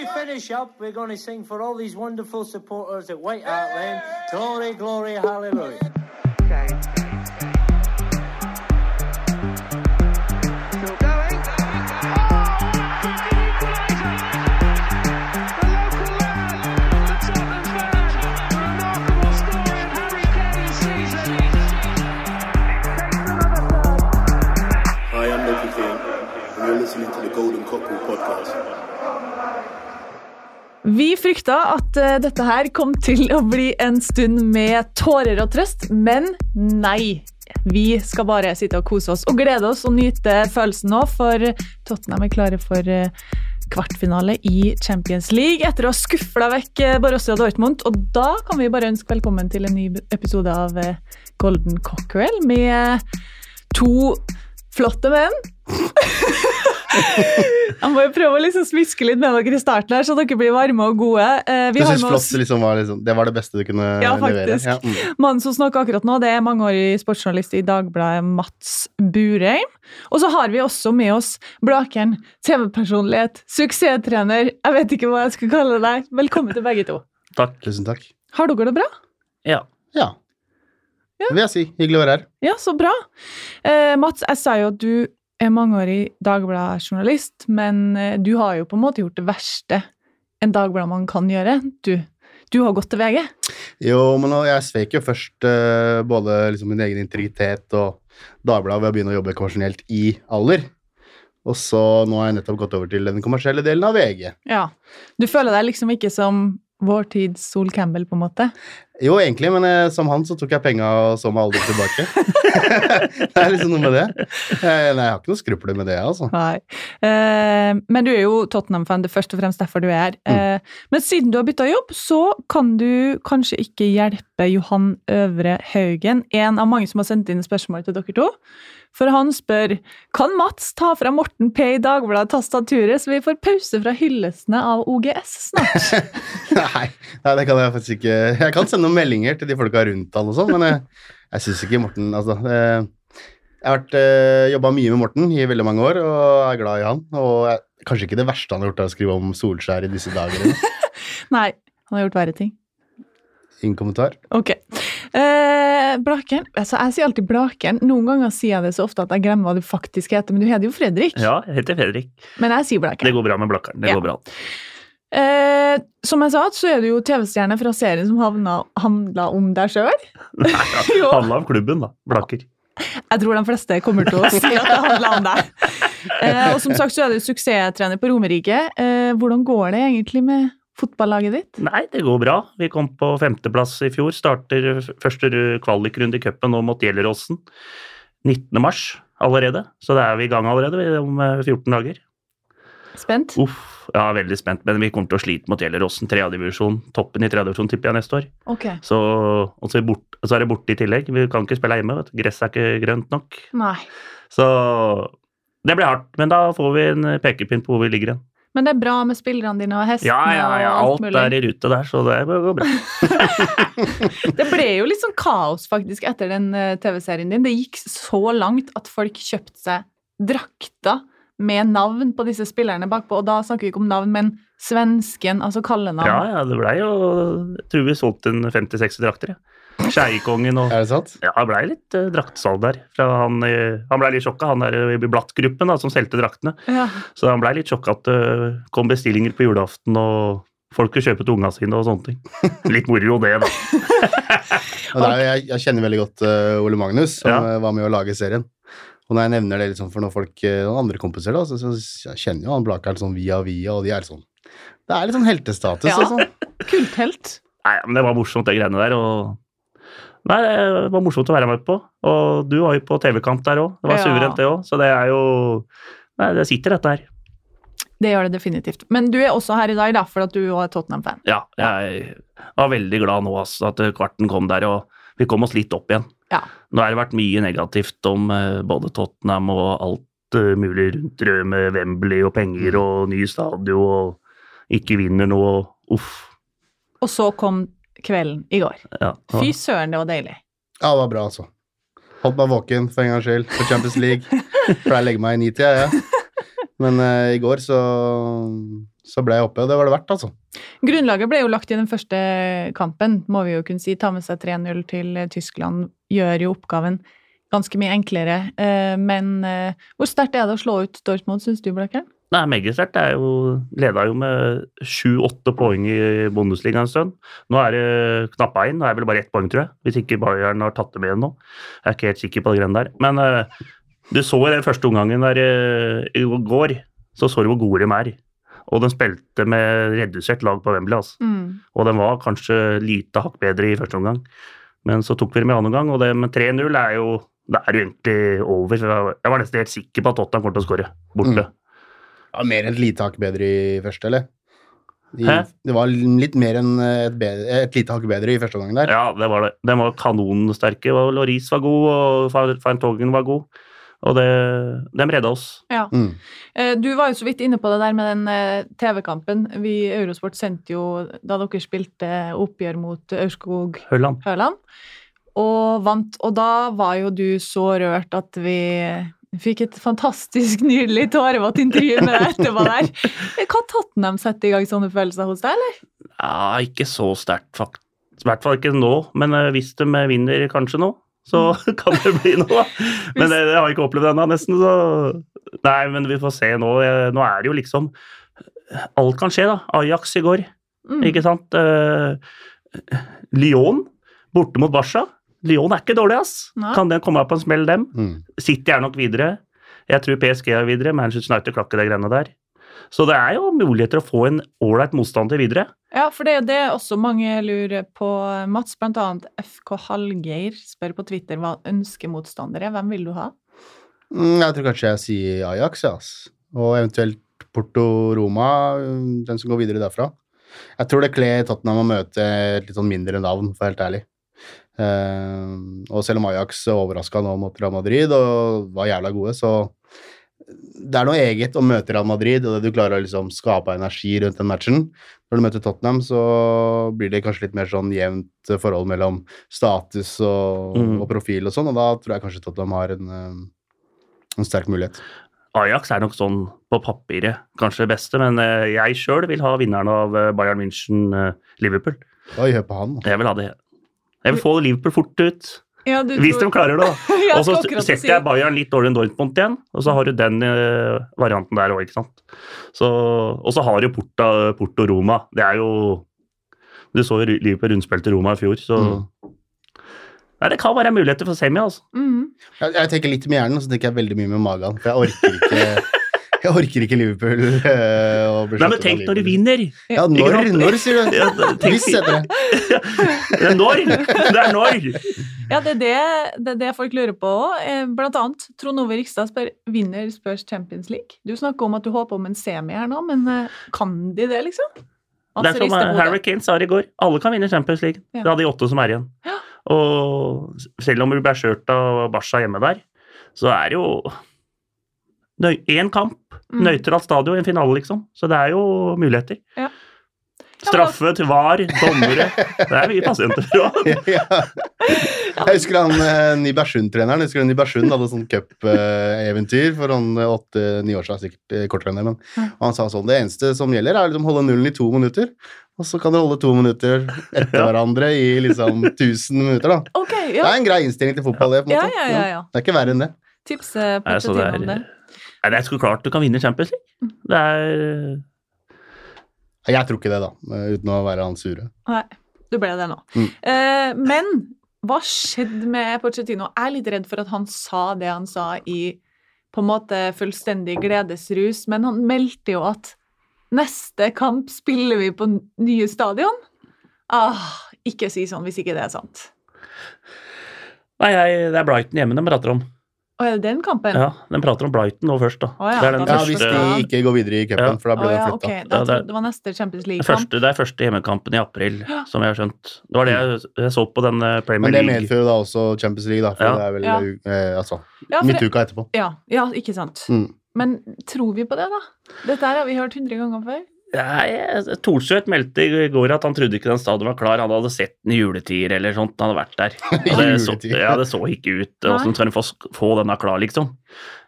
to finish up, we're going to sing for all these wonderful supporters at White Hart Lane. Glory, glory, hallelujah. Okay. Still going. Hi, I'm Loki King, you're listening to the Golden Cockerel podcast. Vi frykta at eh, dette her kom til å bli en stund med tårer og trøst, men nei. Vi skal bare sitte og kose oss og glede oss og nyte følelsen nå, for Tottenham er klare for eh, kvartfinale i Champions League etter å ha skufla vekk eh, Borussia Dortmund. Og da kan vi bare ønske velkommen til en ny episode av Golden Cockerel med to flotte menn. Jeg må jo prøve å liksom smiske litt med dere i starten, her, så dere blir varme og gode. Eh, vi Du har syns flott liksom var liksom, det var det beste du kunne Ja, levere? faktisk. Ja, mm. mannen som snakker akkurat nå, det er mangeårig sportsjournalist i Dagbladet, Mats Burheim. Og så har vi også med oss Blakeren, TV-personlighet, suksesstrener. Jeg vet ikke hva jeg skal kalle deg. Velkommen til begge to. Takk. Tusen takk. Har dere det bra? Ja. Ja. Ja. Vil jeg si. Hyggelig å være her. Ja, så bra. Eh, Mats, jeg sa jo at du er mangeårig Dagbladet-journalist, men eh, du har jo på en måte gjort det verste en Dagbladet-mann kan gjøre. Du, du har gått til VG. Jo, men jeg svek jo først eh, både liksom min egen integritet og Dagbladet ved å begynne å jobbe konvensjonelt i alder. Og så nå har jeg nettopp gått over til den kommersielle delen av VG. Ja. Du føler deg liksom ikke som vår tids Sol Campbell, på en måte? Jo, egentlig, men eh, som han så tok jeg penga og så meg aldri tilbake. det er liksom noe med det. Eh, nei, jeg har ikke noe skrupler med det, altså. Nei. Eh, men du er jo Tottenham-fan, det er først og fremst derfor du er her. Eh, men siden du har bytta jobb, så kan du kanskje ikke hjelpe Johan Øvre Haugen, en av mange som har sendt inn spørsmål til dere to. For han spør kan Mats ta fra Morten P i Dagbladet-tastaturet, så vi får pause fra hyllestene av OGS snart? Nei, nei, det kan jeg faktisk ikke. Jeg kan sende noen meldinger til de folka rundt han og sånn, men jeg, jeg syns ikke Morten Altså Jeg har vært, eh, jobba mye med Morten i veldig mange år og er glad i han. Og jeg, kanskje ikke det verste han har gjort, er å skrive om Solskjær i disse dager. Nei, han har gjort verre ting. Ingen kommentar. Ok. Eh, Blakeren. Altså, jeg sier alltid Blakeren. Noen ganger sier jeg det så ofte at jeg glemmer hva du faktisk heter, men du heter jo Fredrik. Ja, jeg heter Fredrik. Men jeg sier Det går bra med Blakkeren. Det Ja. går bra. Eh, som jeg sa, så er du jo TV-stjerne fra serien som havna, handla om deg sjøl. Nei, ja. Handla om klubben, da. Blakker. Jeg tror de fleste kommer til å si at det handla om deg. Eh, og som sagt så er du suksesstrener på Romerike. Eh, hvordan går det egentlig med fotballaget ditt? Nei, det går bra. Vi kom på femteplass i fjor. Starter første kvalikrunde i cupen nå mot Gjelleråsen 19. mars allerede. Så da er vi i gang allerede om eh, 14 dager. Spent? Uff, ja, veldig spent. Men vi kommer til å slite mot Gjelleråsen. Tredjedivisjon. Toppen i tredjedivisjon tipper jeg neste år. Ok. Så, og så, er bort, så er det borte i tillegg. Vi kan ikke spille hjemme. vet du. Gresset er ikke grønt nok. Nei. Så det blir hardt. Men da får vi en pekepinn på hvor vi ligger hen. Men det er bra med spillerne dine og hestene Ja, ja, ja. og alt Alt mulig. er i rute der, så det går bra. Det ble jo litt sånn kaos faktisk etter den eh, TV-serien din. Det gikk så langt at folk kjøpte seg drakter med navn på disse spillerne bakpå. Og da snakker vi ikke om navn, men svensken, altså kallenavn. Ja, ja, det blei jo Jeg tror vi solgte en 50-60 drakter, jeg. Skeikongen og Er det sant? Ja, han blei litt uh, draktsalg der. Fra han eh, han blei litt sjokka, han der i Blatt-gruppen som solgte draktene. Ja. Så han blei litt sjokka at det kom bestillinger på julaften, og folk skulle kjøpe til unga sine og sånne ting. Litt moro det, da. Og det er, jeg, jeg kjenner veldig godt uh, Ole Magnus, som Ja. eh, var med å lage serien. Og når jeg nevner det liksom for noen folk, eh, noen andre kompiser, da, så, så jeg kjenner jo han Blakeren sånn via via, og de er sånn Det er litt sånn heltestatus Ja. sånn. Kulthelt. Nei, men det var morsomt, det greiene der. og Nei, Det var morsomt å være med på. Og du var jo på TV-kamp der òg. Det var Ja. suverent, det òg. Så det er jo Nei, det sitter, dette her. Det gjør det definitivt. Men du er også her i dag da, for at du er Tottenham-fan. Ja, jeg var veldig glad nå altså, at kvarten kom der, og vi kom oss litt opp igjen. Ja. Nå har det vært mye negativt om eh, både Tottenham og alt eh, mulig rundt det med Wembley og penger og ny stadion og ikke vinner noe og uff. Og så kom kvelden i går. Ja, Fy søren, det var deilig. Ja, det var bra, altså. Holdt meg våken for en gangs skyld på Champions League. Pleier å legge meg i nitida, jeg. Ja. Men uh, i går så, så ble jeg oppe, og det var det verdt, altså. Grunnlaget ble jo lagt i den første kampen, må vi jo kunne si. Ta med seg 3-0 til Tyskland gjør jo oppgaven ganske mye enklere. Eh, Men eh, hvor sterkt er det å slå ut Dortmund, syns du, Blakkern? Er meget er jo leda jo med sju-åtte poeng i Bundesliga en stund. Nå er det knappa inn. Nå er det vel bare ett poeng, tror jeg. Hvis ikke Bayern har tatt det med igjen nå. Jeg er ikke helt sikker på det greiene der. Men uh, du så i den første omgangen der eh, i går, så så du hvor gode de er. Og de spilte med redusert lag på Wembley, altså. Mm. Og den var kanskje lite hakk bedre i første omgang. Men så tok vi dem i annen omgang, og det med 3-0 er jo det er jo egentlig over. Jeg var- nesten helt sikker på at Tottenham kom til å skåre borte. Ja, mer enn et lite hakk bedre i første, eller? I, Hæ? det var litt mer enn et, bedre, et lite hakk bedre i første omgang der. Ja, det var det. De var kanonsterke. og Loris var god, og Feintogen var god. Og det, de redda oss. Ja. Mm. Eh, Du var jo så vidt inne på det der med den eh, TV-kampen. Vi i Eurosport sendte jo da dere spilte oppgjør mot Aurskog Høland. Høland, og vant. Og da var jo du så rørt at vi fikk et fantastisk nydelig tårevått intervju med deg etterpå der. Kan Tottenham sette i gang sånne følelser hos deg, eller? Ja, ikke så sterkt, faktisk. I hvert fall ikke nå, men eh, hvis de vinner kanskje nå, så kan det bli noe. Men det, det har jeg ikke opplevd ennå, nesten. Så Nei, men vi får se nå. Eh, Nå er det jo liksom Alt kan skje, da. Ajax i går, Mm. ikke sant. Eh, Lyon borte mot Barca. Lyon er ikke dårlig, ass. Nei. Kan den komme opp på en smell, dem? Mm. City er nok videre. Jeg tror PSG er videre. Manchester United klakker de greiene der. Så det er jo muligheter å få en ålreit motstander videre. Ja, for det er det også mange lurer på. Mats, blant annet FK Hallgeir spør på Twitter hva ønsker motstandere? Hvem vil du ha? Mm, Jeg tror kanskje jeg sier Ajax, ja. ass. Og eventuelt Porto Roma, mm, den som går videre derfra. Jeg tror det kler Tottenham å møte et litt sånn mindre navn, for helt ærlig. Eh, og selv om Ajax overraska nå mot Real Madrid og var jævla gode, så det er noe eget å møte Real Madrid, og det du klarer å liksom skape energi rundt den matchen. Når du møter Tottenham, så blir det kanskje litt mer sånn jevnt forhold mellom status og, Mm. og profil og sånn, og da tror jeg kanskje Tottenham har en, eh, en sterk mulighet. Ajax er nok sånn på papiret kanskje det beste, men eh, jeg sjøl vil ha vinneren av Bayern München-Liverpool. Oi, hør på han. Jeg vil ha det. Jeg vil få Liverpool fort ut, Ja, du hvis de klarer det. da. Og så setter jeg Bayern litt dårligere enn Dortmund igjen, og så har du den eh, varianten der òg, ikke sant. Så, og så har du Porta, Porto Roma. Det er jo Du så jo Liverpool rundspilte Roma i fjor, så Mm. Nei, det kan være muligheter for semi, altså. Mm. Jeg, jeg tenker litt med hjernen, og så tenker jeg veldig mye med magen. For jeg orker ikke, jeg orker ikke Liverpool. eh, Nei, men tenk når de vinner! Ja, når, når, sier du? Ja, tenk- Hvis, heter det. Det er når! Det er når! Ja, det er det, det er det folk lurer på òg. Blant annet Trond Ove Rikstad spør vinner Spurs Champions League. Du snakker om at du håper om en semi her nå, men eh, kan de det, liksom? Det er som eh. Harry Kane sa i går. Alle kan vinne Champions League. Ja. Det er de åtte som er igjen. Ja. Og selv om du ble skjørt av Barca hjemme der, så er det jo én kamp. Mm. Nøytralt stadion i en finale, liksom. Så det er jo muligheter. Ja. Straffe til VAR, dommere Det er mye pasienter fra. ja. Jeg husker han eh, Nybergsund-treneren. Jeg husker han Nybergsund hadde sånn cupeventyr for han åtte-ni år siden, sikkert eh, kortere enn det, men Ja. han sa sånn det eneste som gjelder, er liksom holde nullen i to minutter. Og så kan du holde to minutter etter Ja. hverandre i liksom 1000 minutter, da. Ok, Det er en grei innstilling til fotball, det. på en måte. ja, ja, ja. Det er ikke verre enn det. Tips eh, Nei, det er, om det. nei, det er så klart du kan vinne Champions League. Det er Jeg tror ikke det, da, eh, uten å være han sure. Nei, du ble det nå. Mm. Eh, men hva skjedde med Pochettino? Jeg er litt redd for at han sa det han sa i på en måte fullstendig gledesrus, men han meldte jo at neste kamp spiller vi på nye stadion. Ah, ikke si sånn hvis ikke det er sant. Nei, jeg, det er Brighton hjemme de prater om. Å, er det den kampen? Ja, Den prater om Brighton nå først, da. Å ja, det er den ja, første, hvis de ikke går videre i cupen, Ja. for da blir ja, den flytta. Da Ja, det det var neste Champions League-kamp. Det, det er første hjemmekampen i april, som jeg har skjønt. Det var det jeg, jeg så på den Premier League. Men det medfører da også Champions League, da. For Ja. det er vel Ja. eh, altså, Ja, midtuka etterpå. ja, ja, ikke sant. Mm. Men tror vi på det, da? Dette her har vi hørt hundre ganger før. Nei, Thorstvedt meldte i går at han trodde ikke den stadion var klar. Han hadde sett den i juletider eller sånt. Han hadde vært der. Og det, så, ja, det så ikke ut. Åssen skal de få, få denne klar, liksom?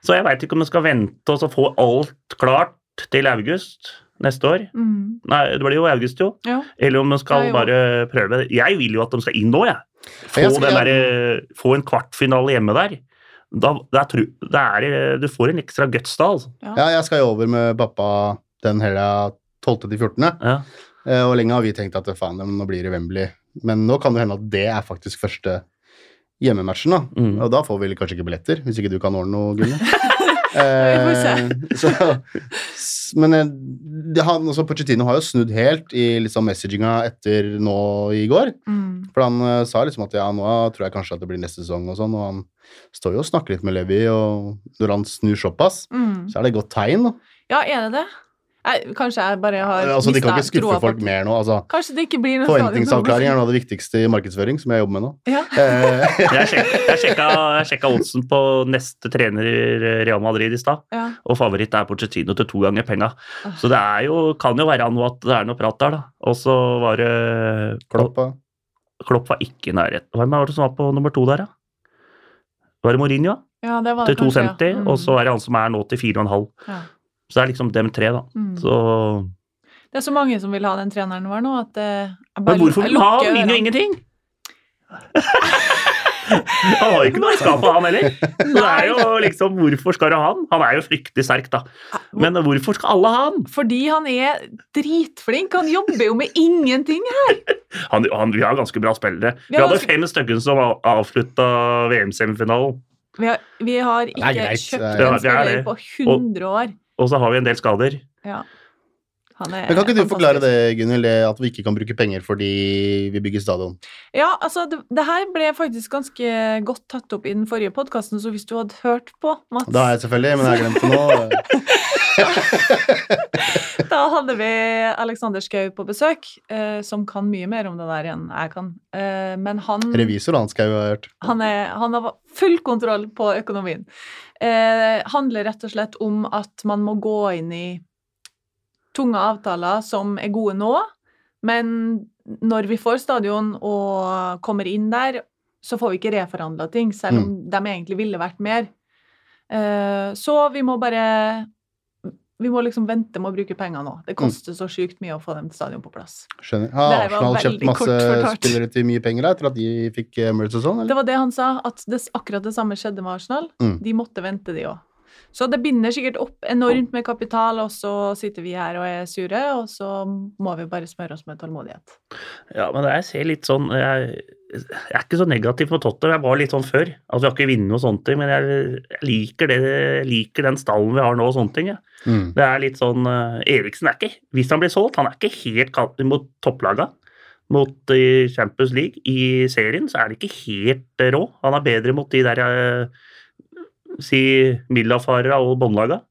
Så jeg veit ikke om de skal vente og så få alt klart til august, neste år. Mm. Nei, det blir jo august, jo. Ja. Eller om de skal Ja, bare prøve det. Jeg vil jo at de skal inn nå, jeg. Få, Jeg skal- den der, få en kvartfinale hjemme der. Da, det er, det er, du får en ekstra guts da, altså. Ja, jeg skal jo over med pappa den helga 12. til 14. Ja. Eh, Og lenge har vi tenkt at faen, nå blir det Wembley. Men nå kan det hende at det er faktisk første hjemmematchen, da. Mm. Og da får vi kanskje ikke billetter, hvis ikke du kan ordne noe, Gunne. Eh, så, men eh, det, han, også Pochettino har jo snudd helt i liksom messaginga etter nå i går. Mm. For han uh, sa liksom at ja, nå tror jeg kanskje at det blir neste sesong og sånn, og han står jo og snakker litt med Levi, og når han snur såpass, Mm. så er det et godt tegn, da. Ja, er det det? Jeg, kanskje jeg bare har Altså, de kan ikke skuffe folk mer nå, altså. Kanskje det ikke blir noe Forventningsavklaring er noe av det viktigste i markedsføring, som jeg jobber med nå. Ja. Eh, Jeg sjekka, jeg, sjekka, jeg sjekka oddsen på neste trener i Real Madrid i stad, Ja. og favoritt er Pochettino til to ganger penga. Så det er jo, kan jo være noe at det er noe prat der, da. Og så var det Klopp. Klopp var ikke i nærheten. Hvem var det som var på nummer to der, da? Var det Mourinho? ja, det var Til det kanskje, ja. 2,50, og så er det han som er nå til 4,5. Ja. Så det er liksom dem tre, da. Mm. Så Det er så mange som vil ha den treneren vår nå, at eh, bare Men hvorfor vil han ha? Han vinner jo ingenting! Han har jo ikke noe i skapet, han heller. Så det er jo liksom, Hvorfor skal du ha han? Han er jo fryktelig sterk, da. Men hvorfor skal alle ha han? Fordi han er dritflink. Han jobber jo med ingenting. han, han vi har ganske bra spillere. Vi vi hadde ganske- fem stykker som avslutta VM-semifinalen. Vi har, vi har ikke er kjøpt er- en er spiller på 100 år. Og så har vi en del skader. Ja. Han er Men kan ikke du fantastisk. forklare det, Gunhild, det at vi ikke kan bruke penger fordi vi bygger stadion? Ja, altså, det, det her ble faktisk ganske godt tatt opp i den forrige podkasten, så hvis du hadde hørt på, Mats Det har jeg selvfølgelig, men jeg har glemt det nå. Da hadde vi Alexander Schou på besøk, eh, som kan mye mer om det der enn jeg kan. Eh, men han, Revisor han skal jeg jo hørt. han, er, han har full kontroll på økonomien. Eh, handler rett og slett om at man må gå inn i tunge avtaler som er gode nå, men når vi får stadion og kommer inn der, så får vi ikke reforhandla ting, selv om de egentlig ville vært mer. Eh, så vi må bare Vi må liksom vente med å bruke penger nå. Det koster så sjukt mye å få dem til stadion på plass. Skjønner. Har Det Arsenal kjøpt masse spillere til mye penger da, etter at de fikk Emirates og sånn? Det var det han sa, at det, akkurat det samme skjedde med Arsenal. Mm. De måtte vente, de òg. Så det binder sikkert opp enormt med kapital, og så sitter vi her og er sure, og så må vi bare smøre oss med tålmodighet. Ja, men jeg ser litt sånn Jeg, jeg er ikke så negativ på Tottenham. Jeg var litt sånn før. Altså, Vi har ikke vunnet noe sånne ting, men jeg, jeg liker det, jeg liker den stallen vi har nå og sånne ting. Ja. Mm. Det er litt sånn uh, Eriksen er ikke Hvis han blir solgt, han er ikke helt kalt mot topplaga. Mot i Champions League. I serien så er han ikke helt eh, rå. Han er bedre mot de der si Millafarera og båndlaga.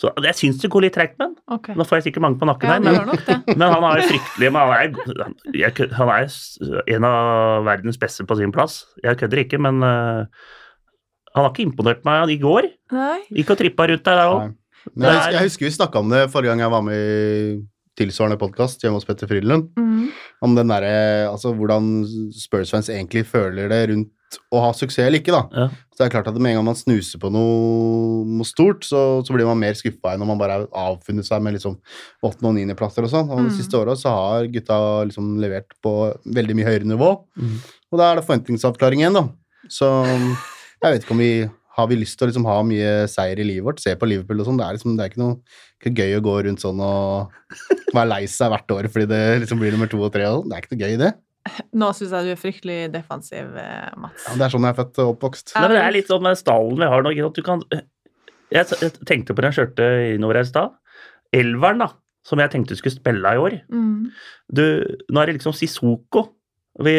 Så jeg syns det går litt tregt med han. Okay. Nå får jeg sikkert mange på nakken Ja, her, men men han er jo fryktelig men han er, han- jeg, han er en av verdens beste på sin plass. Jeg kødder ikke, men uh, han har ikke imponert meg i går. Nei. Gikk og trippa rundt der òg. Jeg, husker, jeg husker vi snakka om det forrige gang jeg var med i tilsvarende podkast hjemme hos Petter Frydenlund. Mm. Om den derre Altså hvordan Spurs-fans egentlig føler det rundt å ha suksess eller ikke, da. Ja. Så det er klart at med en gang man snuser på noe, noe stort, så, så blir man mer skuffa enn når man bare har avfunnet seg med liksom åttende- og niendeplasser og sånn. Og de Mm. siste åra så har gutta liksom levert på veldig mye høyere nivå. Mm. Og da er det forventningsavklaring igjen, da. Så jeg vet ikke om vi har vi lyst til å liksom ha mye seier i livet vårt? Se på Liverpool og sånn. Det liksom, det er ikke noe ikke gøy å gå rundt sånn og være lei seg hvert år fordi det liksom blir nummer to og tre. og sånn. Det er ikke noe gøy, det. Nå syns jeg du er fryktelig defensiv, eh, Mats. Ja, det er sånn jeg er født og oppvokst. Ja, men det er litt sånn med stallen vi har nå. ikke? Du kan, jeg, tenkte på den skjørte innover her i stad. Elveren, da, som jeg tenkte skulle spille i år. Mm. Du, nå er det liksom Sissoko vi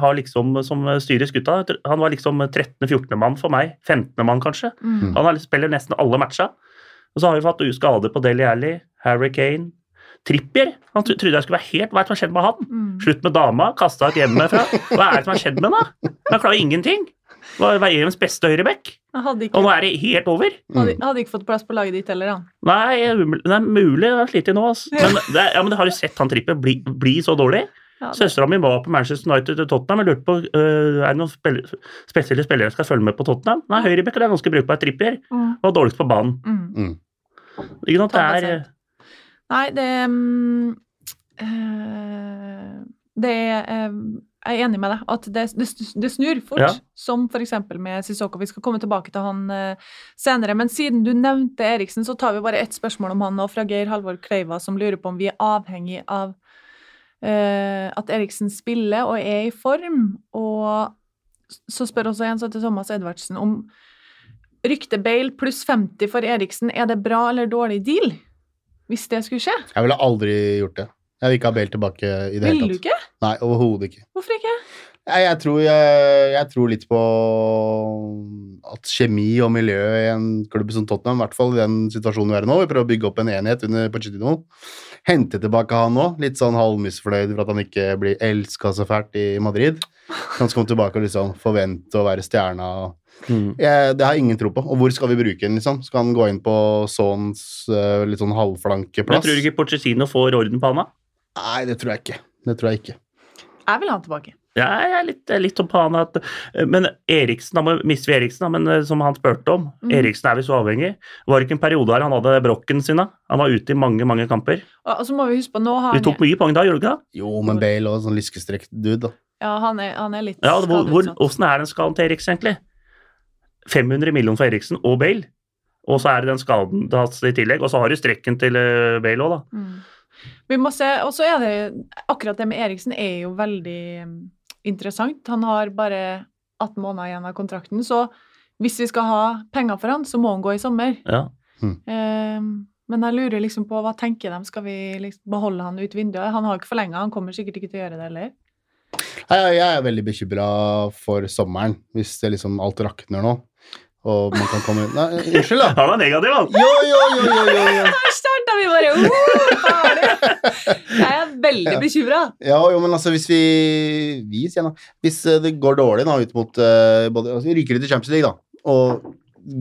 har liksom som styrer skuta. Han var liksom 13.-14. mann for meg. 15. mann, kanskje. Mm. Han spiller nesten alle matcha. Og så har vi fått skade på Deli Alli, Harry Kane, Trippier. Han tro- trodde jeg skulle være helt Hva er det som har skjedd med han? Mm. Slutt med dama, kasta ut hjemmefra. Hva er det som har skjedd med han, da? Han klarer ingenting. Var er EMs beste høyreback, og nå er det helt over. hadde, Mm. hadde ikke fått plass på laget ditt heller, han. Nei, det er mulig jeg har slitt nå, altså. Men, det, ja, men har du sett han Trippier bli, bli så dårlig? Ja, det- Søstera mi var på Manchester United og Tottenham. Jeg lurte på uh, er det noen spil spesielle spillere som skal følge med på Tottenham. Nei, høyreback er ganske brukbar. Trippier Mm. var dårligst på banen. Mm. Mm. Ikke sant? Det er. Nei, det eh, Det er eh, Jeg er enig med deg. At det, det, snur fort. Ja. Som f.eks. med Sissoko. Vi skal komme tilbake til han eh, senere. Men siden du nevnte Eriksen, så tar vi bare ett spørsmål om han nå, fra Geir Halvor Kleiva, som lurer på om vi er avhengig av eh, at Eriksen spiller og er i form. Og så spør også en til Thomas Edvardsen om rykte Bale pluss 50 for Eriksen, er det bra eller dårlig deal? Hvis det skulle skje? Jeg ville aldri gjort det. Jeg vil ikke ha Bale tilbake i det hele tatt. Vil du ikke? Nei, overhodet ikke. Hvorfor ikke? Jeg, jeg, tror, jeg, jeg tror litt på at kjemi og miljø i en klubb som Tottenham, i hvert fall i den situasjonen vi er i nå, vi prøver å bygge opp en enhet under Pochettino. Hente tilbake han nå, litt sånn halvmisfornøyd for at han ikke blir elska så fælt i Madrid. Han skal komme tilbake og liksom forvente å være stjerna. Mm. Jeg, det har jeg ingen tro på. Og hvor skal vi bruke den, liksom? Skal han gå inn på Sons uh, litt sånn Men halvflankeplass? tror du ikke Porcesino får orden på han, da? Nei, det tror jeg ikke. Det tror jeg ikke. Jeg vil ha han tilbake. Ja, jeg er litt, litt på han at Men Eriksen, da må mister vi Eriksen, da, men eh, som han spurte om Mm. Eriksen er vi så avhengig. Var det ikke en periode der han hadde brokken sin? da? Han var ute i mange mange kamper. Og, så må vi huske på, nå har Vi tok han mye poeng da, gjorde du ikke det? Jo, men Bale og sånn lyskestrekt dude, da. Ja, han er, han er litt Ja, hvor, skadet. Åssen er den skaden til Eriksen, egentlig? 500 millioner for Eriksen og Bale. Og så er det den skaden hans i tillegg. Og så har du strekken til eh, Bale òg, da. Mm. Vi må se, og så er det Akkurat det med Eriksen er jo veldig mm, interessant. Han har bare 18 måneder igjen av kontrakten, så hvis vi skal ha penger for han, så må han gå i sommer. Ja. Eh, men jeg lurer liksom på hva tenker de, skal vi liksom beholde han ut vinduet? Han har ikke forlenga, han kommer sikkert ikke til å gjøre det heller. Jeg jeg er veldig bekymra for sommeren, hvis det liksom alt rakner nå. Og man kan komme Nei, unnskyld, da. Han er negativ, han! Jo, jo, jo, jo, jo, jo. Starta vi bare! Uh! Jeg er veldig Ja. bekymra. Ja, jo, men altså, hvis vi Vi, sier jeg nå. Hvis eh, det går dårlig nå ut mot uh, både, altså, Vi ryker ut i Champions League, da. Og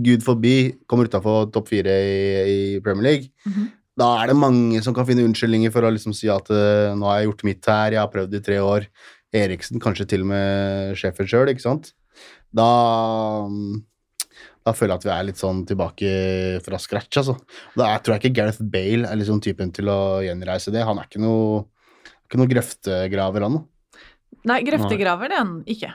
gud forbi kommer utafor topp fire i, i Premier League. Mhm. Da er det mange som kan finne unnskyldninger for å liksom si at uh, nå har jeg gjort mitt her, jeg har prøvd i tre år. Eriksen, kanskje til og med sjefen sjøl, ikke sant. Da da føler jeg at vi er litt sånn tilbake fra scratch, altså. Da er, tror jeg ikke Gareth Bale er liksom typen til å gjenreise det. Han er ikke noe, ikke noe grøftegraver, han. Nei, grøftegraver det er han ikke.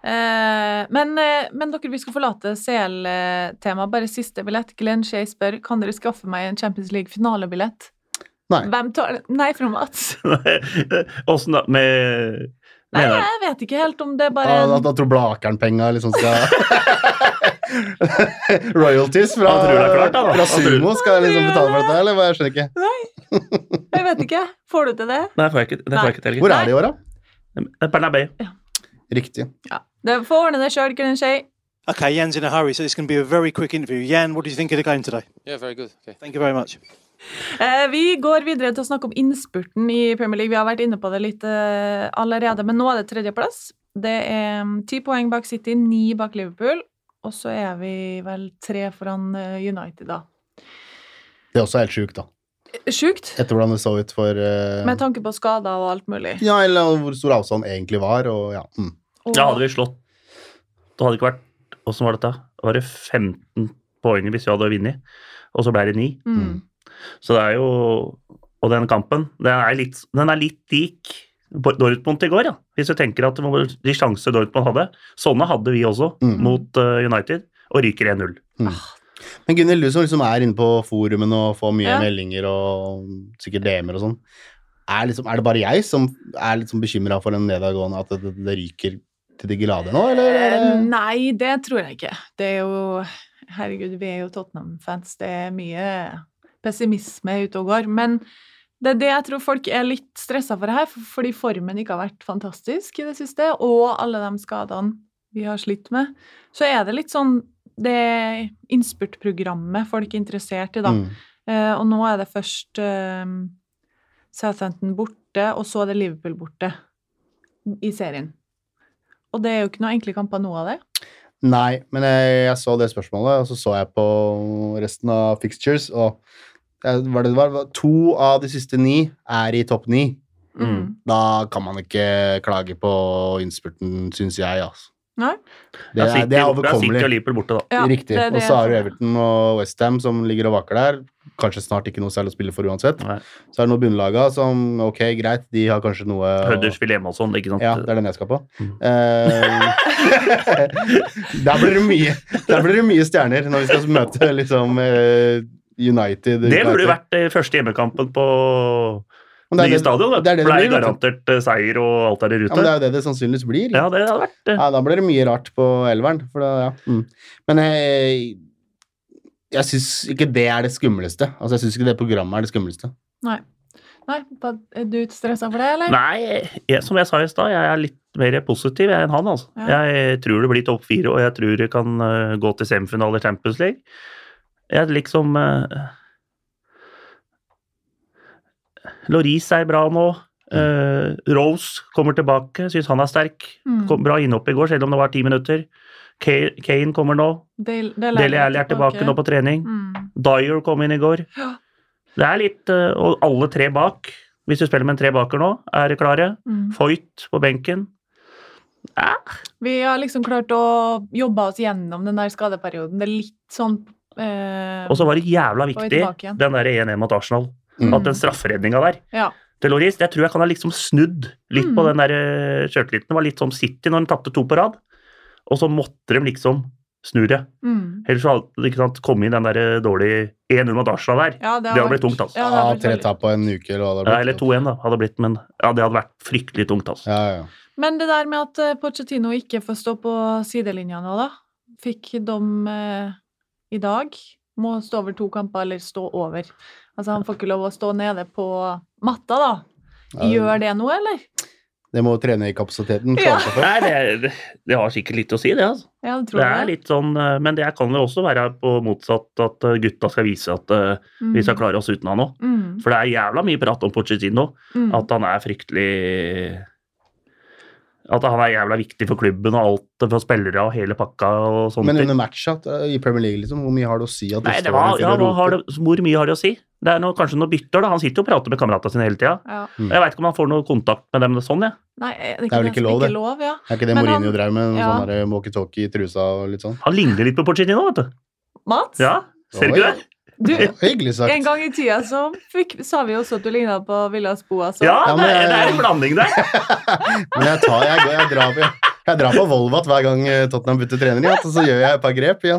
Eh, men, eh, men dere, vi skal forlate CL-temaet. Bare siste billett. Glenn Shea spør kan dere skaffe meg en Champions League-finalebillett. Nei. Hvem tar? Nei fra Mats. Åssen da? Med Nei, mener- jeg vet ikke helt om det bare Da, da, en tror Blakeren-penga liksom skal Royalties fra, Han tror det klart, da. fra Sumo skal liksom betale for dette, eller hva? Jeg skjønner ikke. Jeg vet ikke. Får du til det? Nei, får jeg ikke, det får jeg ikke til. Hvor er det i år, da? Bernabeu. Riktig. Ja. Det får ordne det sjøl, Shea. Okay, Jan's in a hurry, so it's going to be a very quick interview. Jan, what do you think of the game today? Yeah, very good. Okay. Thank you very much. Eh, vi går videre til å snakke om innspurten i Premier League. Vi har vært inne på det litt eh, allerede, men nå er det tredjeplass. Det er mm, ti poeng bak City, ni bak Liverpool, og så er vi vel tre foran eh, United, da. Det er også helt sjukt, da. Sjukt, Etter hvordan det så ut for uh... med tanke på skader og alt mulig. Ja, eller hvor stor avstand egentlig var, og ja. Mm. Og, Ja, hadde vi slått Det hadde ikke vært Åssen var dette? Var det 15 poeng hvis vi hadde vunnet? Og så ble det 9. mm. Så det er jo Og den kampen, den er litt, den er litt lik Dortmund i går, ja. Hvis du tenker at det var de sjanser Dortmund hadde. Sånne hadde vi også Mm. mot eh, United, og ryker 1-0. Men Gunhild, du som liksom er inne på forumen og får mye Ja. meldinger og sikkert DM-er og sånn, er, liksom, er det bare jeg som er litt sånn bekymra for den nedadgående, at det, det ryker til de glade nå, eller? er Eh, det- Nei, det tror jeg ikke. Det er jo Herregud, vi er jo Tottenham-fans. Det er mye pessimisme ute og går. Men det er det jeg tror folk er litt stressa for her, fordi formen ikke har vært fantastisk i det siste, og alle de skadene vi har slitt med. Så er det litt sånn det innspurtprogrammet folk er interessert i, da. Mm. Eh, og nå er det først eh, Southampton borte, og så er det Liverpool borte i serien. Og det er jo ikke noe enkle kamper noe av det. Nei, men jeg, jeg så det spørsmålet, og så så jeg på resten av fixtures, og var det, var, var, to av de siste ni er i topp ni. Mm. Da kan man ikke klage på innspurten, syns jeg, altså. Nei? Det er, det er overkommelig. og Liverpool borte, da. Ja, Riktig. er Og så har du Everton og Westham som ligger og vaker der. Kanskje snart ikke noe særlig å spille for uansett. Nei. Så er det noen bunnlaga som ok, greit, de har kanskje noe Huddersfield hjemme og sånn, ikke sant. Ja, det er den jeg skal på. Mm. Uh, der blir det mye Der blir det mye stjerner når vi skal møte liksom uh, United. Det burde jo vært eh, første hjemmekampen på det er nye det- stadion. Det. Det er det blir. garantert seier og alt er i Ja, men det er jo det det sannsynligvis blir. Ja, det hadde vært det. Ja, da blir det mye rart på elveren. For da, ja. mm. Men jeg, jeg syns ikke det er det skumleste. Altså, jeg syns ikke det programmet er det skumleste. Nei. Nei, Er du stressa for det, eller? Nei, jeg, som jeg sa i stad, jeg er litt mer positiv enn han. altså. Ja. Jeg tror det blir topp fire, og jeg tror det kan uh, gå til semifinale i Champions League. Jeg liksom uh, Loris er bra nå. Uh, Rose kommer tilbake, syns han er sterk. Mm. Kom bra innhopp i går, selv om det var ti minutter. Ka- Kane kommer nå. Del, Del Deli Alli er tilbake nå på trening. Mm. Dyer kom inn i går. Ja. Det er litt eh, Og alle tre bak, hvis du spiller med en tre baker nå, er klare. Mm. Foyt på benken. Ja, Vi har liksom klart å jobbe oss gjennom den der skadeperioden. Det er litt sånn eh, Og så var det jævla viktig, den der 1-1 mot Arsenal. Mm. At den strafferedninga der Ja. til Loris, det tror jeg kan ha liksom snudd litt på Mm. den der eh, sjøltilliten. Det var litt som City når de tapte to på rad. Og så måtte de liksom snu det. Mm. Ellers så hadde det ikke sant, kommet inn den der eh, dårlige 1-0 mot Arsenal der. ja, Det hadde blitt tungt, altså. Ja, Ja, hadde blitt tre tap på en uke, eller hva det Ja, har eller blitt. 2-1 da, hadde blitt, men ja, det hadde vært fryktelig tungt, altså. Ja, ja, ja. Men det der med at eh, Pochettino ikke får stå på sidelinja nå, da. Fikk dom eh, i dag. Må stå over to kamper, eller stå over. Altså, han får ikke lov å stå nede på matta, da. Gjør det noe, eller? Det må trene i kapasiteten. Ja. Nei, det, det, det har sikkert litt å si, det. altså. Ja, det tror Det jeg. er litt sånn, eh, Men det kan jo også være på motsatt, at eh, gutta skal vise at mm. vi skal klare oss uten han òg. Mm. For det er jævla mye prat om Pochettino. Mm. At han er fryktelig At han er jævla viktig for klubben og alt for spillere og hele pakka og sånne Men under matcha i Premier League, liksom, hvor mye har det å si at Nei, det var, ja, hva har det, Hvor mye har det å si? Det er noe, kanskje noe bytter, da. Han sitter jo og prater med kameratene sine hele tida. Ja. Mm. Jeg veit ikke om han får noe kontakt med dem sånn, jeg. Nei, er det, Det er vel ikke lov, det. Ikke lov, ja. Er ikke det Men Mourinho drev med? Noe ja. sånn walkietalkie i trusa og litt sånn? Han ligner litt på Pochettino, vet du. Mats, Ja, Ser du ikke det? Du, Hyggelig sagt. en gang i tida så fikk, sa vi også at du ligna på Villas Boas. Ja, Ja, det, er- det er en blanding der. Men jeg, tar, jeg, jeg, drar på, jeg drar på Volvat hver gang eh, Tottenham bytter trener, ja, og så gjør jeg et par grep. Ja.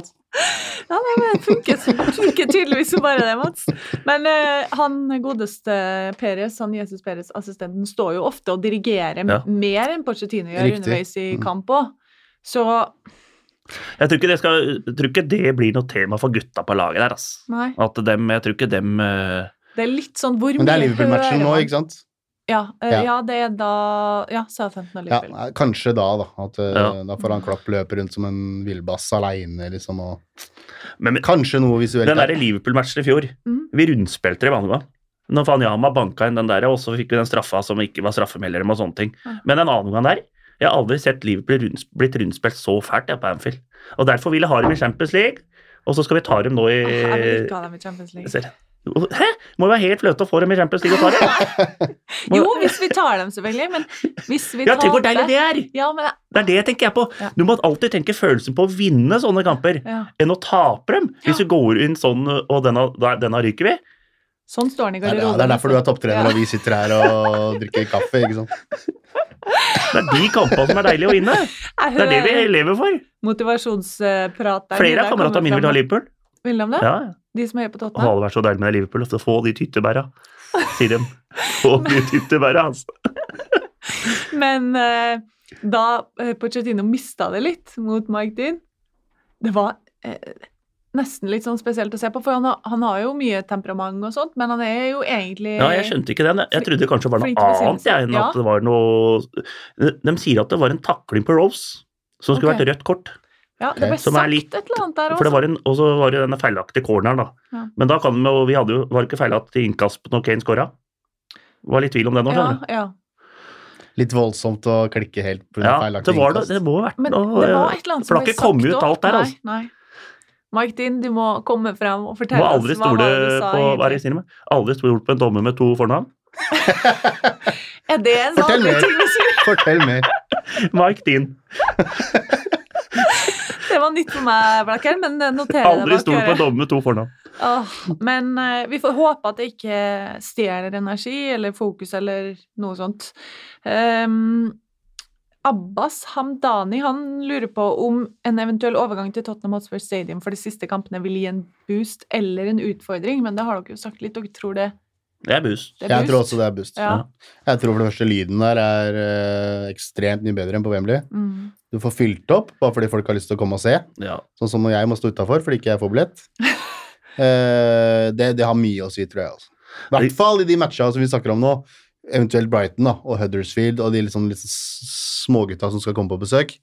Ja, nei, men det funker, funker tydeligvis som bare det, Mats. Men eh, han godeste Peres, han Jesus Peres, assistenten, står jo ofte og dirigerer Ja. mer enn Porcetino gjør Riktig. underveis i Mm. kamp òg. Så Jeg tror ikke det, skal, jeg tror ikke det blir noe tema for gutta på laget der. ass. nei. At dem, jeg tror ikke dem uh... Det er litt sånn hvor Men det er Liverpool-matchen nå, ikke sant? Ja, uh, Ja. ja, det er da Ja, Southampton og Liverpool. Ja, kanskje da, da. At, eh, Ja. Da får han klapp løpe rundt som en villbass aleine, liksom. Og Men men kanskje noe visuelt. den der. der Liverpool-matchen i fjor, mm. vi rundspilte det vanlige. Når Fanyama banka inn den der, og så fikk vi den straffa som ikke var straffemelder og sånne ting. Men en annen gang der Jeg har aldri sett Liverpool rundt, blitt rundspilt så fælt på Anfield. Og derfor vil jeg ha dem i Champions League, og så skal vi ta dem nå i jeg vil ikke ha dem i Champions League. Hæ? Må jo være helt fløte å få dem i Champions League og ta dem. Jo, hvis vi tar dem, selvfølgelig, men hvis vi tar Ja, tenk hvor deilig det er! Ja, men Det er det jeg tenker jeg på. Ja. Du må alltid tenke følelsen på å vinne sånne kamper ja. enn å tape dem. Hvis du går inn sånn og denne, denne ryker vi. Sånn står han i garderoben. Ja, det er derfor du er topptrener, Ja. og vi sitter her og drikker kaffe. ikke sant? Det er de kampene som er deilige å vinne. Det er det vi lever for. motivasjonsprat der. Flere av kameratene mine vil ha. Liverpool. Vil de det? Ja, De som heier på og det hadde vært så deilig med Liverpool Altså. få de tyttebæra, sier de. Få de tyttebæra, altså. Men eh, da eh, Pochettino mista det litt mot Mike Dean, det var eh, nesten litt sånn spesielt å se på, for han har, han har jo mye temperament og sånt, men han er jo egentlig Ja, jeg skjønte ikke den. Jeg trodde kanskje det var noe annet, jeg, enn ja. at det var noe De sier at det var en takling på Rose som skulle okay. vært rødt kort. Ja, det ble sagt litt- et eller annet der For det også. var en, og så var det denne feilaktige corneren, da. Ja. Men da kan vi jo Vi hadde jo Var det ikke feilaktig innkast når Kane scora? Var litt tvil om det nå, skjønner du. ja. Litt voldsomt å klikke helt på Ja, feilaktig det var det. Det må ha vært noe det var et eller annet For det har som ble ikke kommet ut alt der, Nei, altså. Nei. Mike Dean, du må komme frem og Må fortelle aldri oss hva stole du sa. på Hva er det jeg sier med? Aldri stole på en dommer med to fornavn. Er det en Fortell mer. ting å si? Fortell mer. Mike Dean. var nytt for meg, Blakker, men noterer det Aldri stol på en dommer med to fornavn. Oh, men uh, vi får håpe at det ikke stjeler energi eller fokus eller noe sånt. Ehm, Abbas Hamdani han lurer på om en eventuell overgang til Tottenham Hotspur Stadium for de siste kampene vil gi en boost eller en utfordring, men det har dere jo sagt litt. Dere tror det, Det er boost. det er Jeg tror også det er boost. Ja. Jeg tror for det første lyden der er øh, ekstremt mye bedre enn på Wembley. Mm. Du får fylt opp bare fordi folk har lyst til å komme og se. Ja. Sånn som når jeg må stå utafor fordi ikke jeg får billett. Eh, det, det har mye å si, tror jeg. Altså. I hvert fall i de matcha som vi snakker om nå. Eventuelt Brighton da, og Huddersfield og de liksom, litt sånn smågutta som skal komme på besøk.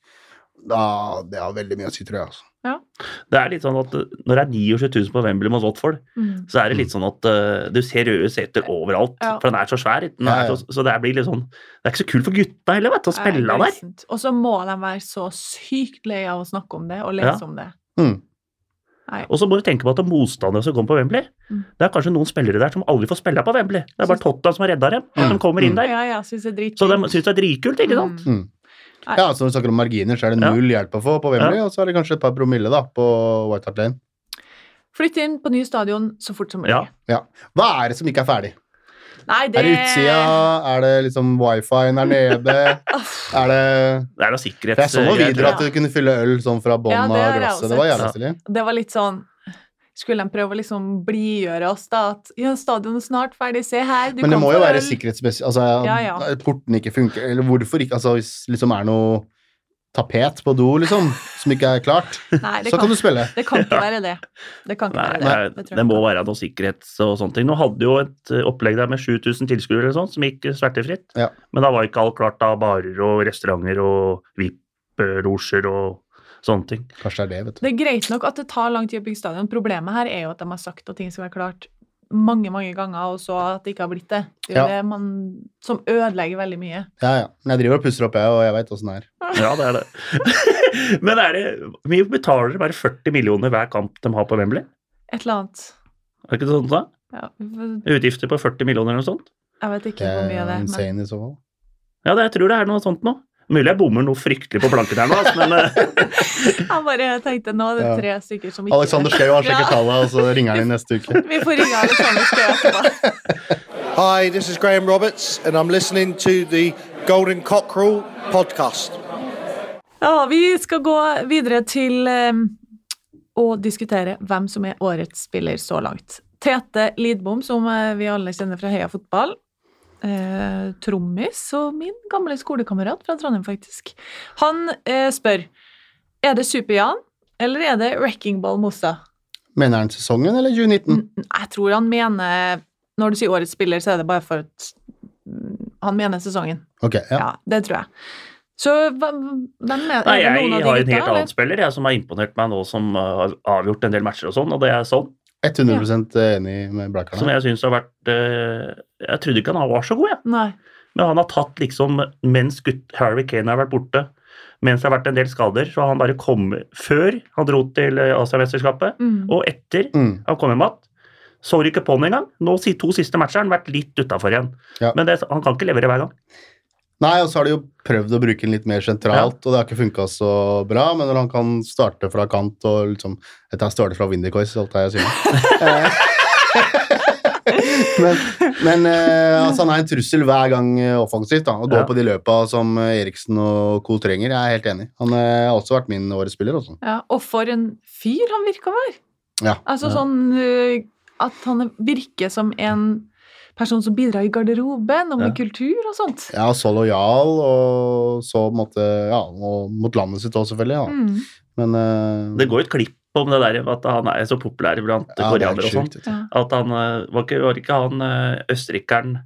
Da, det har veldig mye å si, tror jeg. Altså. Det er litt sånn at Når det er 29 000 på Wembley mot Watford, Mm. så er det litt sånn at uh, du ser røde seter overalt, Ja. for den er så svær. Den Ja, er ja. så, så det blir litt sånn Det er ikke så kult for gutta heller, vet du, å spille der. Og så må de være så sykt lei av å snakke om det og lese Ja. om det. Mm. Og så må du tenke på at motstandere som kommer på Wembley, Mm. det er kanskje noen spillere der som aldri får spille på Wembley. Det er bare Tottenham som har redda dem. At de kommer inn der. Ja, ja, synes det er Så de syns det er dritkult, ikke sant? Mm. Mm. Ja, så når vi snakker om marginer, så er det Ja. null hjelp å få på Wembley, og så er det kanskje et par promille da, på White Hart Lane. Flytt inn på ny stadion så fort som mulig. Ja. Ja. Hva er det som ikke er ferdig? Nei, det Er det utsida? Er det liksom wifi der nede? Er det Det er noe sikkerhet. jeg så noen greier, videoer at du kunne fylle øl sånn fra bånn Ja, av det glasset. Det var jævlig. jævla stilig. Det var litt sånn Skulle de prøve å liksom blidgjøre oss, da? At ja, stadion er snart ferdig, se her. Du Men det må jo være sikkerhetsmessig Altså, Ja, ja. porten ikke funker, eller hvorfor ikke Altså, hvis liksom er noe tapet på do, liksom, som ikke er klart, Nei, det så kan, kan du spille. det kan ikke være det. Det kan ikke Nei, være det, det. må være noe sikkerhets og sånne ting. Nå hadde jo et eh, opplegg der med 7000 tilskuere eller sånt, som gikk smertefritt. Ja. Men da var ikke alt klart av barer og restauranter og VIP-losjer og sånne ting. Kanskje det er det, vet du. Det er greit nok at det tar lang tid å bygge stadion. Problemet her er jo at de har sagt at ting skal være klart mange, mange ganger, og så at det ikke har blitt det. Det er jo Ja. det man, som ødelegger veldig mye. Ja, ja. Men jeg driver og pusser opp, jeg, og jeg veit åssen det er. Ja, det er det. Men er det Vi betaler bare 40 millioner hver kamp de har på Wembley? Et eller annet. Er det ikke sånn da? Ja, Utgifter på 40 millioner eller noe sånt? jeg vet ikke hvor mye er det er. Men insane i så fall. Ja, det, jeg tror det er noe sånt nå. Mulig jeg bommer noe fryktelig på planken her nå, altså, men eh, jeg bare tenkte nå er det tre stykker som ikke Alexander Schou har sjekket tallet, og så ringer han inn neste uke. Vi får ringe Alexander Schou etterpå. Hi, this is Graham Roberts, and I'm listening to the Golden Cockerel podcast. Ja, vi skal gå videre til um, å diskutere hvem som er årets spiller så langt. Tete Lidbom, som eh, vi alle kjenner fra Heia Fotball. Eh, trommis og min gamle skolekamerat fra Trondheim, faktisk. Han eh, spør er det Super-Jan eller er det Wrecking Ball Mossa. Mener han sesongen eller 2019? N Jeg tror han mener Når du sier årets spiller, så er det bare for at han mener sesongen. Ok, ja. Ja, det tror jeg. Så hva- hvem er, Nei, er det jeg noen av de har en helt annen spiller jeg, som har imponert meg nå, som har avgjort en del matcher og sånn, og det er sånn. 100% enig med Som jeg syns har vært eh, Jeg trodde ikke han var så god, jeg. Nei. Men han har tatt liksom Mens gutt Harry Kane har vært borte, mens det har vært en del skader, så har han bare kommet Før han dro til eh, Asiamesterskapet, Mm. og etter Mm. han kom hjem igjen. Så ikke på han engang. Nå to siste matcher har han vært litt utafor igjen. Ja. Men det, han kan ikke levere hver gang. Nei, og så har de jo prøvd å bruke den litt mer sentralt, og det har ikke funka så bra, men når han kan starte fra kant og liksom Dette er starte fra Windycois, alt det jeg sier. men men eh, altså, han er en trussel hver gang eh, offensivt, da, og går Ja. på de løpa som eh, Eriksen og co. trenger. Jeg er helt enig. Han har også vært min årets spiller, også. Ja, og for en fyr han virker å være. Ja. Altså Ja. sånn at han virker som en person som bidrar i garderoben og med Ja. kultur og sånt. Ja, så lojal, og så på en måte Ja, og mot landet sitt også, selvfølgelig. Ja. Mm. Men uh, Det går jo et klipp om det der at han er så populær blant ja, er koreanere og sånn. At han eh, var ikke, var ikke han eh, østerrikeren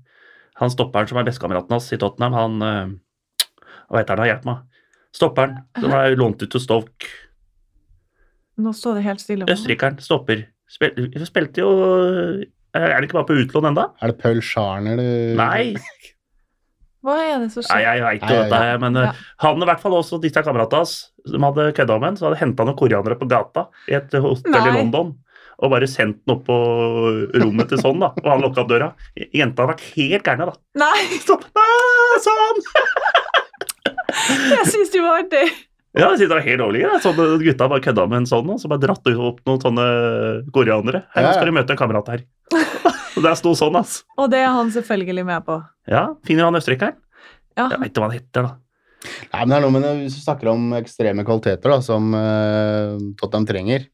Han stopperen som er bestekameraten hans i Tottenham, han eh, Hva heter han? Hjelp meg. Stopperen som er lånt ut til Stoke. Nå står det helt stille. Østerrikeren. Stopper. Spil, spilte jo Er det ikke bare på utlån enda? Er det Paul Scharner du Nei, Hva er det som nei, jeg veit jo dette, men Ja. han i hvert fall også disse kameratene hans som hadde kødda med han, så hadde henta noen koreanere på gata i et hotell i London. Og bare sendt den opp på rommet til sånn, da. Og han lukka opp døra. Jenta hadde vært helt gærne, da. Nei, Stopp! Ah, sånn! jeg syns det var artig! Ja, jeg synes det var helt overlig. Sånn, gutta bare kødda med en sånn, og så bare dratt opp noen sånne koreanere. Her, nå Ja, ja. skal du møte en kamerat her. Og det sto sånn, ass. Og det er han selvfølgelig med på. Ja, finner han østerrikeren? Ja. Jeg vet ikke hva han heter, da. Nei, men det er noe med det, Hvis du snakker om ekstreme kvaliteter da, som uh, Tottenham trenger,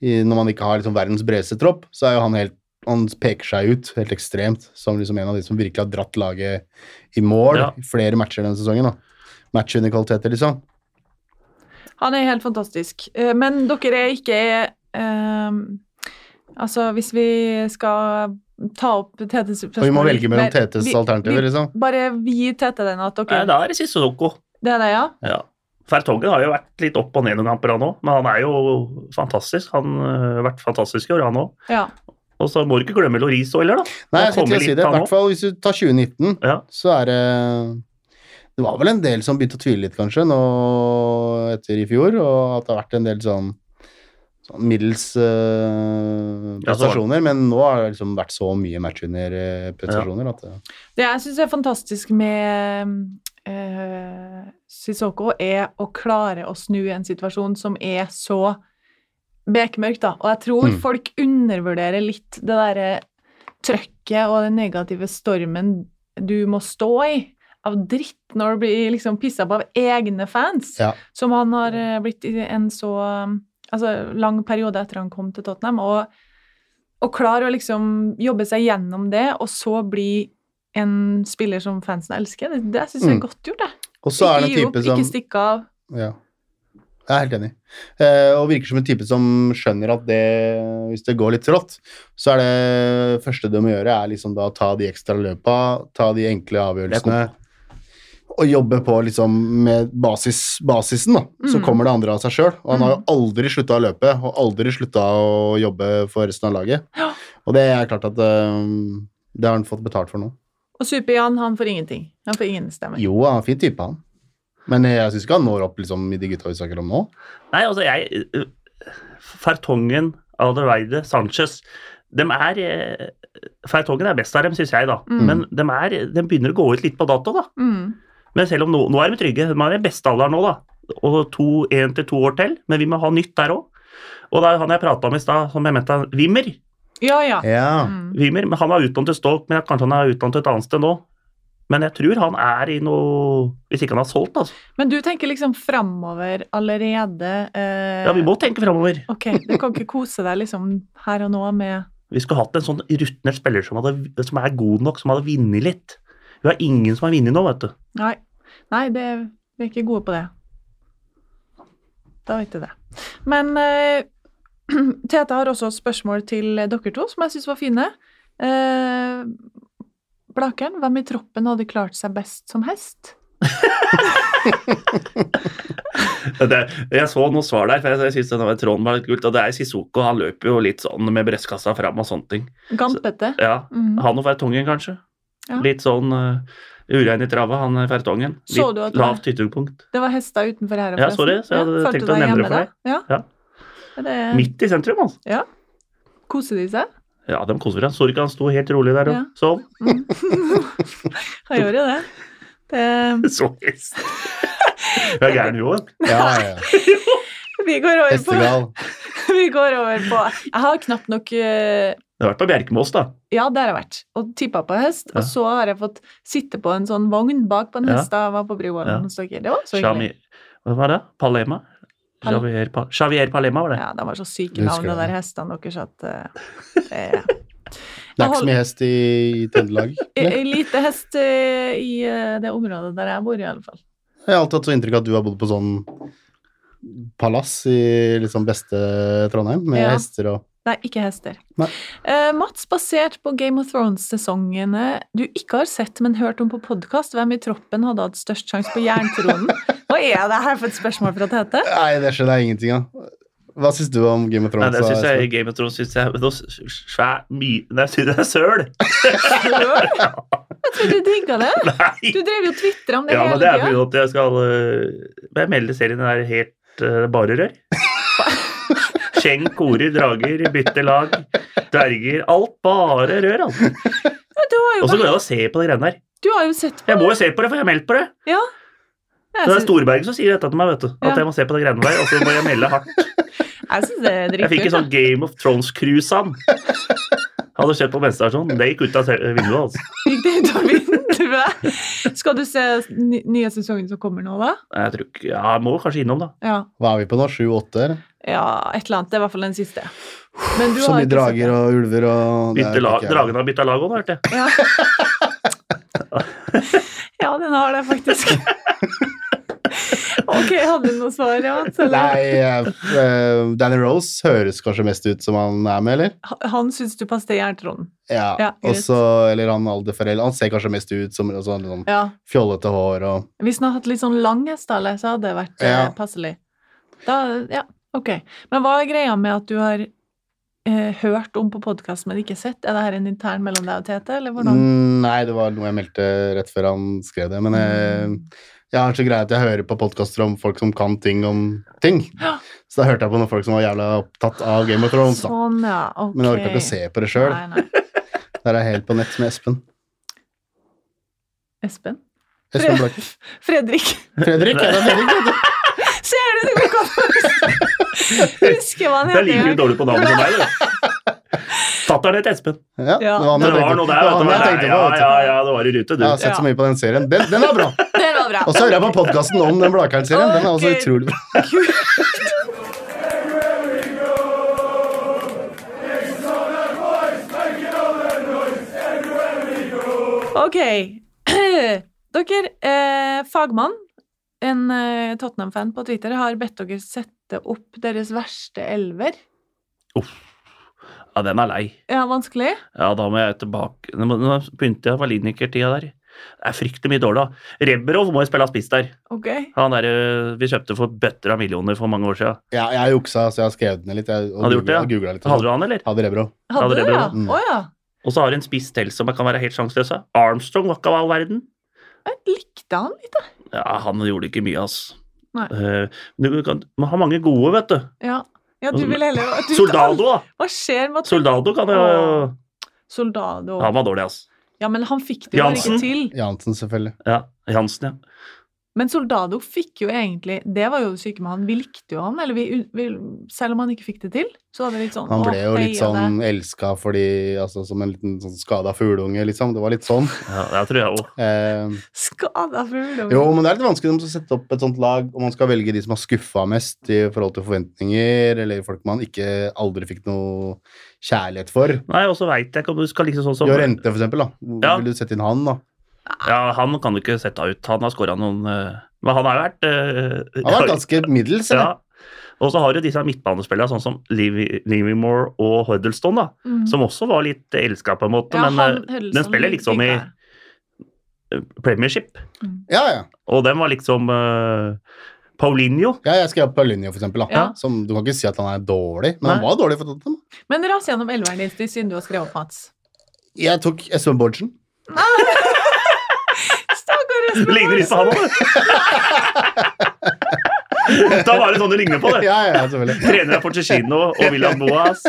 i, når man ikke har liksom, verdens bredeste tropp, så er jo han helt han peker seg ut helt ekstremt som liksom en av de som virkelig har dratt laget i mål Ja. i flere matcher denne sesongen. da. Matchvinnerkvaliteter, liksom. Han er helt fantastisk. Eh, Men dere er ikke eh, Altså, hvis vi skal ta opp Tetes spørsmål Og vi må velge mellom Tetes vi- alternativer, liksom. Bare gi Tete den at Nei, dere da er det Sissoko. Det er det, ja? Ja. Fertongen har jo vært litt opp og ned noen kamper, han òg, men han er jo fantastisk. Han øh, har vært fantastisk i år, han òg. Ja. Og så må du ikke glemme Loriso heller, da. Nei, jeg skal ikke til å si det. I hvert fall hvis du tar 2019, Ja. så er det Det var vel en del som begynte å tvile litt, kanskje, nå etter i fjor, og at det har vært en del sånn middels eh, Ja, så var- prestasjoner, men nå har det liksom vært så mye matchvinnerprestasjoner ja. at det, Det jeg syns er fantastisk med eh, Sissoko, er å klare å snu en situasjon som er så bekmørk, da. Og jeg tror Mm. folk undervurderer litt det derre trøkket og den negative stormen du må stå i. Av dritt når du blir liksom pissa på av egne fans, Ja. som han har eh, blitt i en så altså, lang periode etter han kom til Tottenham. Og, og klare å liksom jobbe seg gjennom det, og så bli en spiller som fansen elsker. Det, det syns jeg er Mm. godt gjort, det. Og så er det en type som ikke stikke av. Ja. Jeg er helt enig. Eh, og virker som en type som skjønner at det, hvis det går litt trått, så er det første du må gjøre, er liksom da ta de ekstra løpa, ta de enkle avgjørelsene, og jobbe på liksom med basis, basisen, da. Så Mm. kommer det andre av seg sjøl. Og han har jo Mm. aldri slutta å løpe, og aldri slutta å jobbe for resten av laget. Ja. Og det er klart at um, det har han fått betalt for nå. Og Super-Jan, han får ingenting. Han får ingen stemme. Jo, han er en fin type, han. Men jeg syns ikke han når opp liksom, i de gutta vi snakker om nå. Nei, altså, jeg øh, Fertongen, Alderweide, Sanchez dem er eh, Fertongen er best av dem, syns jeg, da. Mm. Men dem, er, dem begynner å gå ut litt på dato, da. Mm. Men selv om nå, nå er de trygge. De er i beste alder nå, da. Og to, én til to år til. Men vi må ha nytt der òg. Og det er han jeg prata om i stad, som jeg mente Wimmer. Ja, ja. Ja. Mm. Wimmer, men Han er utdannet til Stoke, men kanskje han er utdannet et annet sted nå. Men jeg tror han er i noe Hvis ikke han har solgt, altså. Men du tenker liksom framover allerede eh, Ja, vi må tenke framover. Ok, du kan ikke kose deg liksom her og nå med Vi skulle hatt en sånn rutinert spiller som, hadde, som er god nok, som hadde vunnet litt. Vi har ingen som har vunnet nå, vet du. Nei, Nei det, vi er ikke gode på det. Da vet du det. Men uh, Tete har også spørsmål til dere to, som jeg syns var fine. Uh, Blakeren, hvem i troppen hadde klart seg best som hest? Det, jeg så noe svar der, for jeg, jeg synes var tråden var litt kult. Og det er Sissoko, han løper jo litt sånn med brystkassa fram og sånne ting. Gampete. Ja, Mhm. Han og Vertongen, kanskje. Ja. Litt sånn uh, urein i trava, han er Fertongen. Litt Så du at det var- lavt ytterpunkt. Det var hester utenfor her. Ja, sorry, så jeg hadde ja, tenkt å nevne det for deg. Ja. Ja. Er Det, Midt i sentrum, altså. Ja. koser de seg? Ja, de koser seg. Så du ikke han sto helt rolig der og Ja. sov? Mm. Han gjør jo det. det. Så hest. Du er gæren, jo. Ja, ja. Vi går over på, Hestegal. vi går over på Jeg har knapt nok eh, Du har vært på Bjerkemås, da. Ja, der har jeg vært. Og tippa på hest. Ja. Og så har jeg fått sitte på en sånn vogn bak på en hest da jeg var på Bruvollen Ja. hos dere. Det var så hyggelig. Hva var det? Palema? Pal- Javier, Pal Javier Palema, var det. Ja, de var så syke navn, de det. der hestene deres, at uh, det Det er ikke så mye hest i, i Trøndelag. er er Lite hest eh, i eh, det området der jeg bor, i alle fall. Jeg har alltid hatt så inntrykk av at du har bodd på sånn palass i liksom beste Trondheim, med Ja. hester og Nei, ikke hester. Nei. Eh, Mats, basert på Game of Thrones-sesongene du ikke har sett, men hørt om på podkast, hvem i troppen hadde hatt størst sjanse på jerntronen? Hva er det her for et spørsmål fra Tete? Nei, det skjønner jeg ingenting av. Hva syns du om Game of Thrones? Nei, det syns da, jeg Game of Thrones synes jeg, det er svær mye Nei, jeg synes det er søl! Jeg trodde du digga det. Nei! Du drev jo og tvitra om det Ja, men det er jo fordi at jeg skal uh, Jeg melder serien er helt uh, bare rør. Skjeng, korer, drager, bytte lag, dverger Alt bare rør, altså. Og så går jeg og ser på de greiene der. du har jo sett på Jeg må jo se på det, for jeg har meldt på det. Ja, Det er Storberget som sier dette til meg, vet du. At Ja. jeg må se på de greiene der, og så må jeg melde hardt. Jeg Jeg fikk en sånn Game of Thrones-cruise-an. Hadde skjedd på bensinstasjonen. Det gikk ut av vinduet, altså. Gikk det ut av vinduet? Skal du se ny- nye sesongen som kommer nå, da? Jeg tror ikke Ja, jeg må kanskje innom, da. Ja. Hva er vi på nå? Sju-åtte? ja, et eller annet. Det er i hvert fall den siste. Men du Så mye drager og ulver og dragen har bytta lag òg, hørte jeg. Ja. ja, den har det faktisk. hadde noe svar, ja? Nei, uh, Danny Rose høres kanskje mest ut som han er med, eller? Han syns du passer til jerntronen. Ja. Ja, greit. og så, eller han Alde foreldre. Han ser kanskje mest ut som sånn, sånn Ja. fjollete hår og Hvis han hadde hatt litt sånn lang hestehale, så hadde det vært eh, Ja. passelig. Da, ja, ok. Men hva er greia med at du har eh, hørt om på podkast, men ikke sett? Er det her en intern mellom deg og Tete, eller hvordan? Mm, Nei, det var noe jeg meldte rett før han skrev det. Men eh, jeg har så greie at jeg hører på podkaster om folk som kan ting om ting. Ja. Så da hørte jeg på noen folk som var jævla opptatt av Game of Thrones. da. Sånn, ja. okay. Men jeg orka ikke å se på det sjøl. Der er jeg helt på nett med Espen. Espen? Espen Blakke. Fredrik. Fredrik, er det Fredrik? Ser du? Ser du det? Husker hva han Det er like heter. dårlig på navnet som meg, det. Fatter'n het Espen. Ja, Ja. det var Det noe det der, var du. jeg. Ja, ja, ja, det var i rute, du. Jeg har sett så mye på den serien. Den, den er bra! Bra. Og så hører jeg på podkasten om den Blakeren-serien. Den er også utrolig bra. Ok. Dere, eh, fagmann, en eh, Tottenham-fan på Twitter, har bedt dere sette opp deres verste elver. Uff. Ja, den er lei. Ja, vanskelig? Ja, da må jeg tilbake Nå begynte jeg Valiniker-tida der. Det er fryktelig mye dårlig, da. Rebrov må jo spille spiss der. Okay. Han der eh, vi kjøpte for bøtter av millioner for mange år siden. Ja, jeg juksa, så jeg har skrevet ned litt. Jeg, og Hadde du gjort det, ja? googlet- googlet litt. og Hadde du sånn. han, eller? Hadde Rebro. Hadde Hadde du bra. ja? Mm. Oh, ja. Og så har du en spiss til som kan være helt sjanseløs. Armstrong var ikke av all verden. Jeg likte han litt, da. Ja, han gjorde ikke mye, ass. Nei. Eh, du kan man har mange gode, vet du. Ja. ja, du vil heller du, Soldado, da. Hva skjer med at Soldado kan jo Soldado. Han var dårlig, ass. Ja, men han fikk det jo ikke til. Jansen, selvfølgelig. Ja, Jansen, ja. Men Soldado fikk jo egentlig Det var jo det syke med han. Vi likte jo han, eller vi, vi, selv om han ikke fikk det til, så var det litt sånn Han ble jo litt sånn elska fordi Altså som en liten sånn skada fugleunge, liksom. Det var litt sånn. ja det tror jeg òg. Eh, Skada fugleunge. jo, men det er litt vanskelig å sette opp et sånt lag om man skal velge de som har skuffa mest i forhold til forventninger, eller folk man ikke aldri fikk noe kjærlighet for. Nei, og så veit jeg ikke om du skal liksom sånn som Jorente, for eksempel. Da. Ja. Vil du sette inn han, da? Ja, han kan du ikke sette ut. Han har skåra noen eh, Men han har jo vært uh, Han var ganske middels, eller? Ja. Og så har du disse midtbanespillerne, sånn som Livingmore og Huddleston, da, mm. som også var litt elska, på en måte, Ja, men han- eh, den spiller liksom i Premiership. Mm. Ja, ja. og den var liksom uh, Paulinho. ja jeg skrev Paulinho, for eksempel. Da. Ja. Som, du kan ikke si at han er dårlig, men han var dårlig for Tottenham. Men ras gjennom elveren din siden du har skrevet opp Mats. Jeg tok Espen Bårdsen. Ligner litt på han òg, Da var det sånn du ligner på det. Ja, ja, selvfølgelig. Trener av Porcecino og William Boas.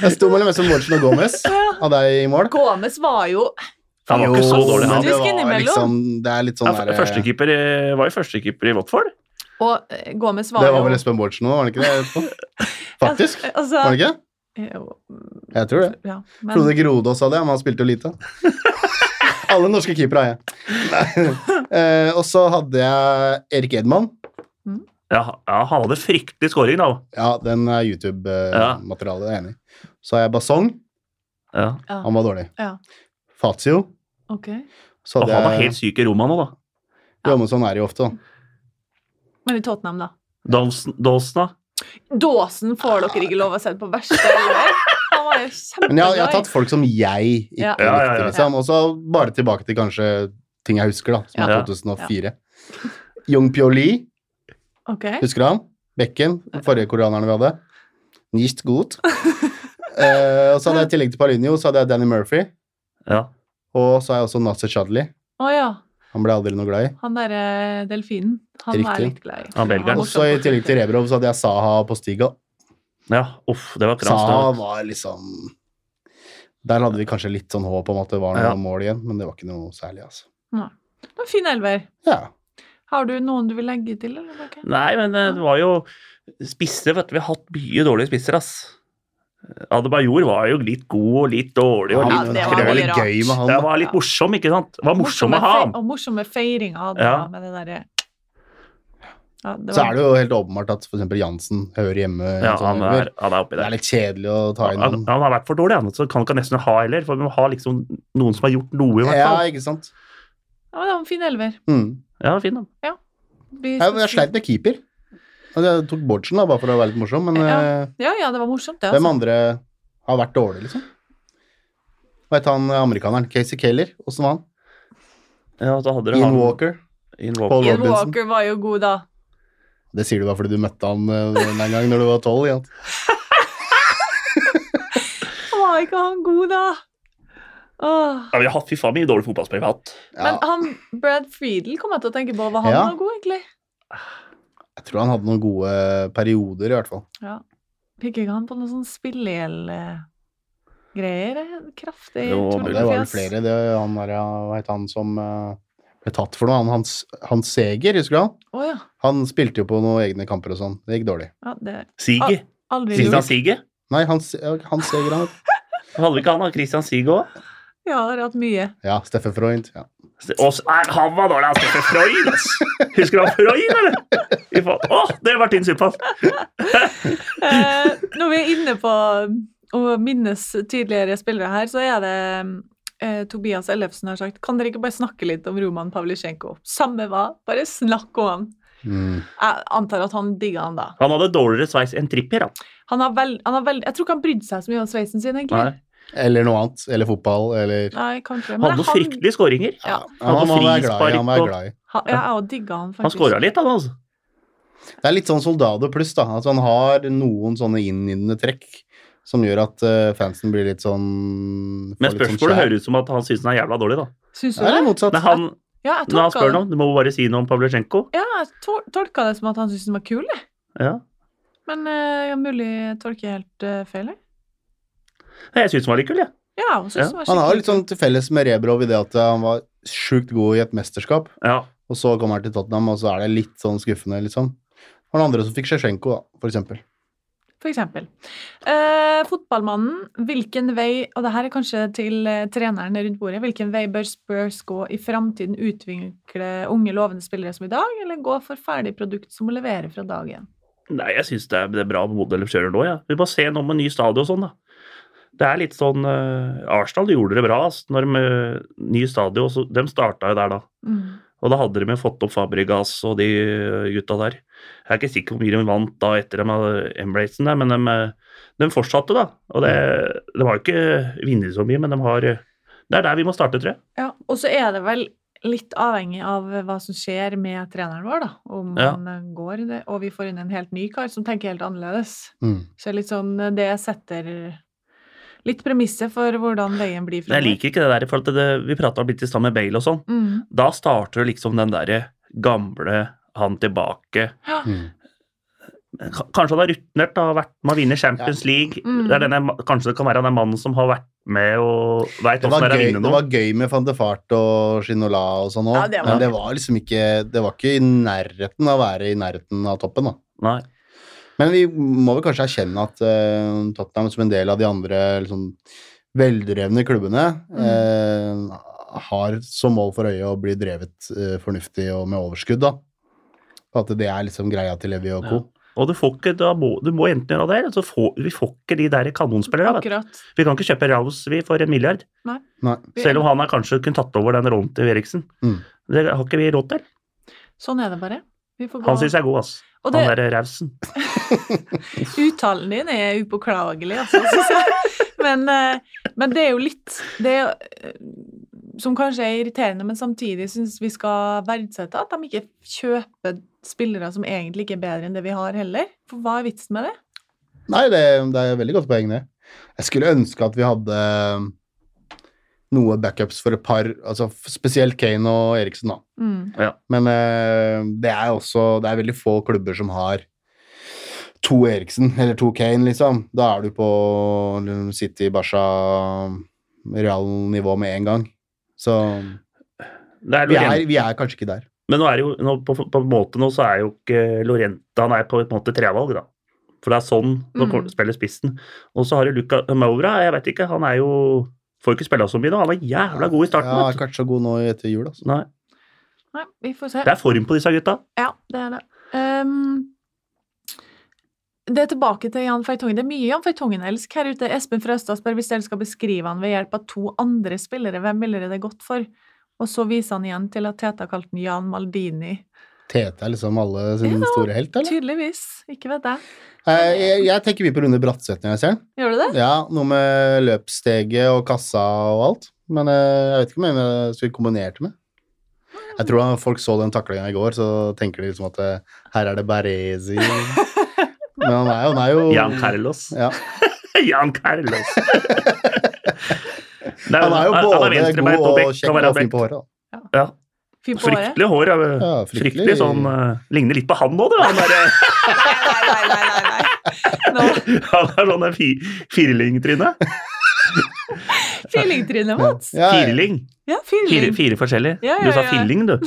Jeg sto mellom Espen Bårdsen og Gomez av deg i mål. Gomez var jo Han var ikke så Jo, dårlig, han. det Faktisk var liksom Det er litt sånn Ja, Førstekeeper var jo førstekeeper i Watford. Og eh, Gomez var Det var vel Espen Bårdsen òg, var det ikke det? Faktisk. Altså, Var det ikke? Jeg tror det. ja, men, Frode Grodås sa det, men han spilte jo lite. Alle norske keepere har jeg. Eh, og så hadde jeg Erik Edman. Ja, ja, han hadde fryktelig scoring, da. Ja, den er YouTube-materialet, jeg er enig i. Så har jeg Basong. Ja. Han var dårlig. Ja. Fazio. Okay. Så Og han var hadde helt syk i Roma nå, da. Ja, men sånn er jo ofte, da. Men i Tottenham, da? Dawson da. Dåsen får dere ikke lov å sette på verste elver. Han jo kjempeglad. Men jeg, jeg har tatt folk som jeg ikke Ja. Ja, ja, likte, liksom. Og så bare tilbake til kanskje ting jeg husker, da, som er Ja. 2004. Young Pyo Lee, Ok. husker du han? Bekken, den forrige koreaneren vi hadde. Nicht gut. eh, og så hadde jeg i tillegg til Paulinho, så hadde jeg Danny Murphy. Ja. Og så har jeg også Nasser Chadli. Å ja. Han ble aldri noe glad i. Han derre delfinen. Han Riktig. litt glad i. Han. Og så i tillegg til Rebrov så hadde jeg Saha på Stiga. Ja, uff, det var krans. Sa var liksom Der hadde vi kanskje litt sånn håp om at det var noe Ja. mål igjen, men det var ikke noe særlig, altså. Nei. Det var fin elver. Ja. Har du noen du vil legge til, eller Okay. Nei, men eh, det var jo spisser, vet du. Vi har hatt mye dårlige spisser, ass. Adebayor var jo litt god og litt dårlig. Og Ja, litt, det det var litt gøy med han. det var litt morsom, ikke sant? Det var morsom med han. Og morsomme feiringer da, Ja. med det derre ja, var... Så er det jo helt åpenbart at f.eks. Jansen hører hjemme Ja, sånn han er, han er oppi Det er litt kjedelig å ta inn Han, han. han har vært for dårlig, han. Så kan ikke nesten ha heller. For vi må ha liksom noen som har gjort noe, i hvert Ja, ikke sant. Ja, det er en fin elver. Mm. Ja, fin, da. Vi- Jeg, jeg sleit med keeper. Altså, Jeg tok Bårdsen da, bare for å være litt morsom, men Ja. eh, Ja, ja, det var morsomt, det. hvem Altså. andre har vært dårlige, liksom? Hva het han amerikaneren? Casey Keller? Åssen var han? Ja, så hadde Ian han- Walker? Paul Walker. Ian Robinson? Walker var jo god da. Det sier du bare fordi du møtte han en den gang når du var tolv. Ja. Var ikke han god da? Åh. Ja, vi har hatt fy faen mye dårlige fotballspill. vi har hatt. Men han, Brad Friedel kom jeg til å tenke på. Var han Ja. var god, egentlig? jeg tror han hadde noen gode perioder, i hvert fall. Ja. Fikk ikke han på noen sånn spillegjeld-greier? Kraftig Jo, Ja, det var vel tullefjes. flere. Det, han der, ja, hva het han som eh, ble tatt for noe? Han, Hans, Hans Seger, husker du han? Oh, ja. Han spilte jo på noen egne kamper og sånn. Det gikk dårlig. ja. Det Sige. Al Christian. Sige. Nei, Hans, Hans Seger, han. Hadde vi ikke han av Christian Sige òg? Ja, har hatt mye. Ja, Steffen Freund. Ja. Nei, han var dårlig, han Steffen Freud, ass. Husker du han Freud, eller? Åh, det ble Tinn Suppass. Eh, når vi er inne på å minnes tidligere spillere her, så er det eh, Tobias Ellefsen har sagt Kan dere ikke bare snakke litt om Roman Pavlisjenko? Samme hva, bare snakk om han. Mm. Jeg antar at han digga han da. Han hadde dårligere sveis enn Trippier, da. Han har vel, han har vel, jeg tror ikke han brydde seg så mye om sveisen sin, egentlig. Nei. Eller noe annet. Eller fotball, eller Nei, kanskje. Han hadde noen fryktelige skåringer. Ja. Han, han, var glad i, han var glad i. Ha, ja, jeg digga han, Han skåra litt, han, altså. Det er litt sånn Soldado pluss, da. Altså, han har noen sånne innydende trekk som gjør at eh, fansen blir litt sånn Men spørsmålet sånn spørsmålet skjær. høres ut som at han syns den er jævla dårlig, da. Syns du Eller det? motsatt. Men han, Ja, jeg når han spør noe, du må bare si noe om Pavlytsjenko. Ja, jeg tol- tolka det som at han syntes den var kul, jeg. Ja. Men uh, mulig jeg tolker helt uh, feil, jeg. Jeg syns den var litt kul, jeg. Ja, jeg Ja, Han har litt sånn til felles med Rebrov i det at han var sjukt god i et mesterskap, Ja. og så kommer han til Tottenham, og så er det litt sånn skuffende, liksom. Og den andre som fikk Sjesjenko, da, for eksempel. Eksempel. Eh, fotballmannen, hvilken vei, og det her er kanskje til eh, treneren rundt bordet, hvilken vei bør Spurs gå i framtiden? Utvikle unge, lovende spillere som i dag, eller gå for ferdig produkt som må levere fra dag én? Nei, jeg syns det, det er bra modell de kjører nå, ja. Vi må se noe med ny stadion og sånn, da. Det er litt sånn Arsdal Arsenal gjorde det bra, altså, når de uh, ny stadion, så, de starta jo der da. Mm. Og da hadde de fått opp Fabregas og de eh, gutta der. Jeg er ikke sikker hvor mye de vant da etter dem der, men de, eh, de fortsatte, da. Og det, de har jo ikke vunnet så mye, men de har Det er der vi må starte, tror jeg. Ja, og så er det vel litt avhengig av hva som skjer med treneren vår, da. Om Ja. han eh, går, det, og vi får inn en helt ny kar som tenker helt annerledes. Mm. Så litt sånn, eh, det setter litt premisset for hvordan veien blir fremover. jeg liker ikke det der, for til det, vi prata litt i stad med Bale og sånn. Mm. Da starter liksom den derre gamle han tilbake Ja. Mm. Kanskje han har rutinert, da, vært med å vinne Champions League. Mm. Det er denne, kanskje det kan være den mannen som har vært med og veit hvordan åssen det er å vinne noe. det var gøy med van de Fart og Ginola og sånn òg, Ja, det var- men det var liksom ikke Det var ikke i nærheten av å være i nærheten av toppen, da. Nei. Men vi må vel kanskje erkjenne at uh, Tottenham, som en del av de andre liksom, veldrevne klubbene, Mm. uh, har som mål for øye å bli drevet uh, fornuftig og med overskudd, da. At det er liksom greia til Levi og co. Og du får ikke, da må, du må enten gjøre det, eller så får, vi får ikke de der kanonspillerne. Vi kan ikke kjøpe Raus vi for en milliard, Nei. selv om han er kanskje kunne tatt over den rollen til Eriksen. Mm. Det har ikke vi råd til. Sånn er det bare. Vi får gå. Han syns jeg er god, ass. Og Han derre Rausen. uttalen din er upåklagelig, altså, syns jeg. Men, eh, men det er jo litt det er, eh, Som kanskje er irriterende, men samtidig syns vi skal verdsette at de ikke kjøper spillere som egentlig ikke er bedre enn det vi har, heller. For hva er vitsen med det? Nei, det, det er et veldig godt poeng, det. Jeg skulle ønske at vi hadde noe backups for et par, altså spesielt Kane og Eriksen, da. Mm. Men, Men eh, det er også Det er veldig få klubber som har to Eriksen, eller to Kane, liksom. Da er du på City, Barca, Real-nivå med en gang. Så Det er vi er, vi er kanskje ikke der. Men nå er det jo, nå, på, på en måte nå så er jo ikke Lorente Han er på en måte trevalg, da. For det er sånn når Mm. spiller spissen. Og så har du Luca Maura, jeg vet ikke, han er jo Får ikke spille så mye nå. Han var jævla god i starten. Ja, ikke vært så god nå etter jul, altså. Nei, Nei, vi får se. det er form på disse gutta. Ja, det er det. Um, det er tilbake til Jan Feitongen. Det er mye Jan Feitongen-elsk her ute. Espen Frøstad spør hvis dere skal beskrive han ved hjelp av to andre spillere, hvem ville det gått for? Og så viser han igjen til at Teta kalt den Jan Maldini. Tete er liksom alle sin Ja. store helt, eller? Tydeligvis. Ikke vet jeg. Eh, Jeg, jeg tenker mye på Rune Bratseth når jeg ser den. Gjør du det? Ja, noe med løpssteget og kassa og alt. Men eh, jeg vet ikke om jeg skulle kombinert det med. Jeg tror at folk så den taklinga i går, så tenker de liksom at eh, her er det Baresi. Men han er jo, han er jo Jan Carlos. Ja. Jan Carlos. Det Han er jo både er god og kjekk kan og fin på håret. da. Ja. Fin på? Fryktelig hår. Ja. Ja, fryktelig. fryktelig. sånn uh, Ligner litt på han òg, du. Han er, Nei, nei, nei, nei, nei. Nå, han er sånn fi, firlingtryne. Firlingtryne, Mats. Ja, ja. Firling. Ja, Fire, firling. fire forskjellige. Ja, ja, Du sa ja. filling, du.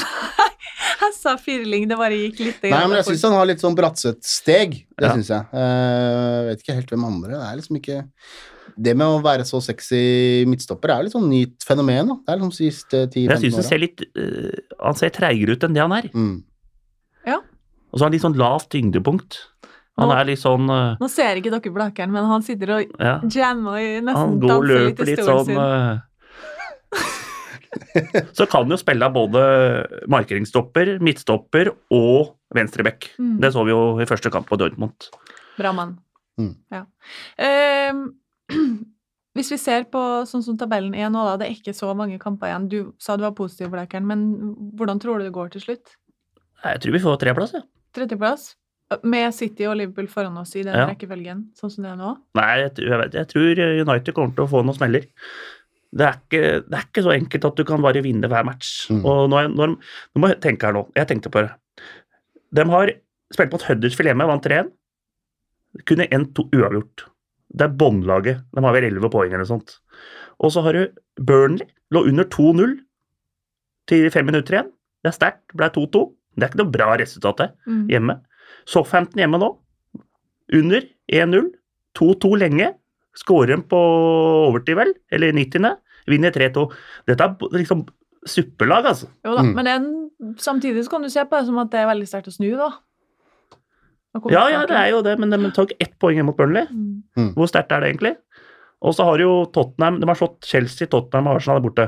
Jeg sa firling, det bare gikk litt Nei, men jeg syns han har litt sånn bratset steg. Det Ja. synes jeg. Uh, vet ikke helt hvem andre. Det er liksom ikke Det med å være så sexy midtstopper er litt sånn nytt fenomen. da. Det er liksom siste Jeg 10-15 syns han ser litt uh, Han ser treigere ut enn det han er. Mm. Og så har han litt sånn lavt tyngdepunkt. Han nå, er litt sånn uh, Nå ser ikke dere Blakkeren, men han sitter og Ja. jammer og nesten Han går og danser litt løper i litt sånn sin. uh, Så kan han jo spille av både markeringsstopper, midtstopper og venstreback. Mm. Det så vi jo i første kamp på Dortmund. Bra mann. Mm. Ja. Ehm, hvis vi ser på sånn som tabellen er nå, da, det er ikke så mange kamper igjen. Du sa du var positiv, Blakkeren, men hvordan tror du det går til slutt? Jeg tror vi får treplass, ja. Tredjeplass? Med City og Liverpool foran oss i den Ja. rekkefølgen, sånn som det er nå? Nei, jeg, tror- jeg, jeg tror United kommer til å få noen smeller. Det er, ikke, det er ikke så enkelt at du kan bare vinne hver match. Mm. Og nå, er- når, nå må jeg tenke her nå. Jeg tenkte på det. De har spilt mot Huddersfield hjemme, vant 3-1. Kunne endt to uavgjort. Det er båndlaget. De har vel 11 poeng eller noe sånt. Og så har du Burnley. Lå under 2-0 til fem minutter igjen. Det er sterkt. Ble 2-2. Det er ikke noe bra resultat, det Mm. hjemme. Southampton hjemme nå. Under 1-0. 2-2 lenge. Skårer dem på overtid, vel? Eller 90. Vinner 3-2. Dette er liksom suppelag, altså. Jo da, Mm. men en, samtidig så kan du se på det som at det er veldig sterkt å snu, da. Ja, ja, det er jo det, men de tok ett poeng mot Burnley. Mm. Hvor sterkt er det egentlig? Og så har jo Tottenham De har slått Chelsea, Tottenham og Arsenal er borte.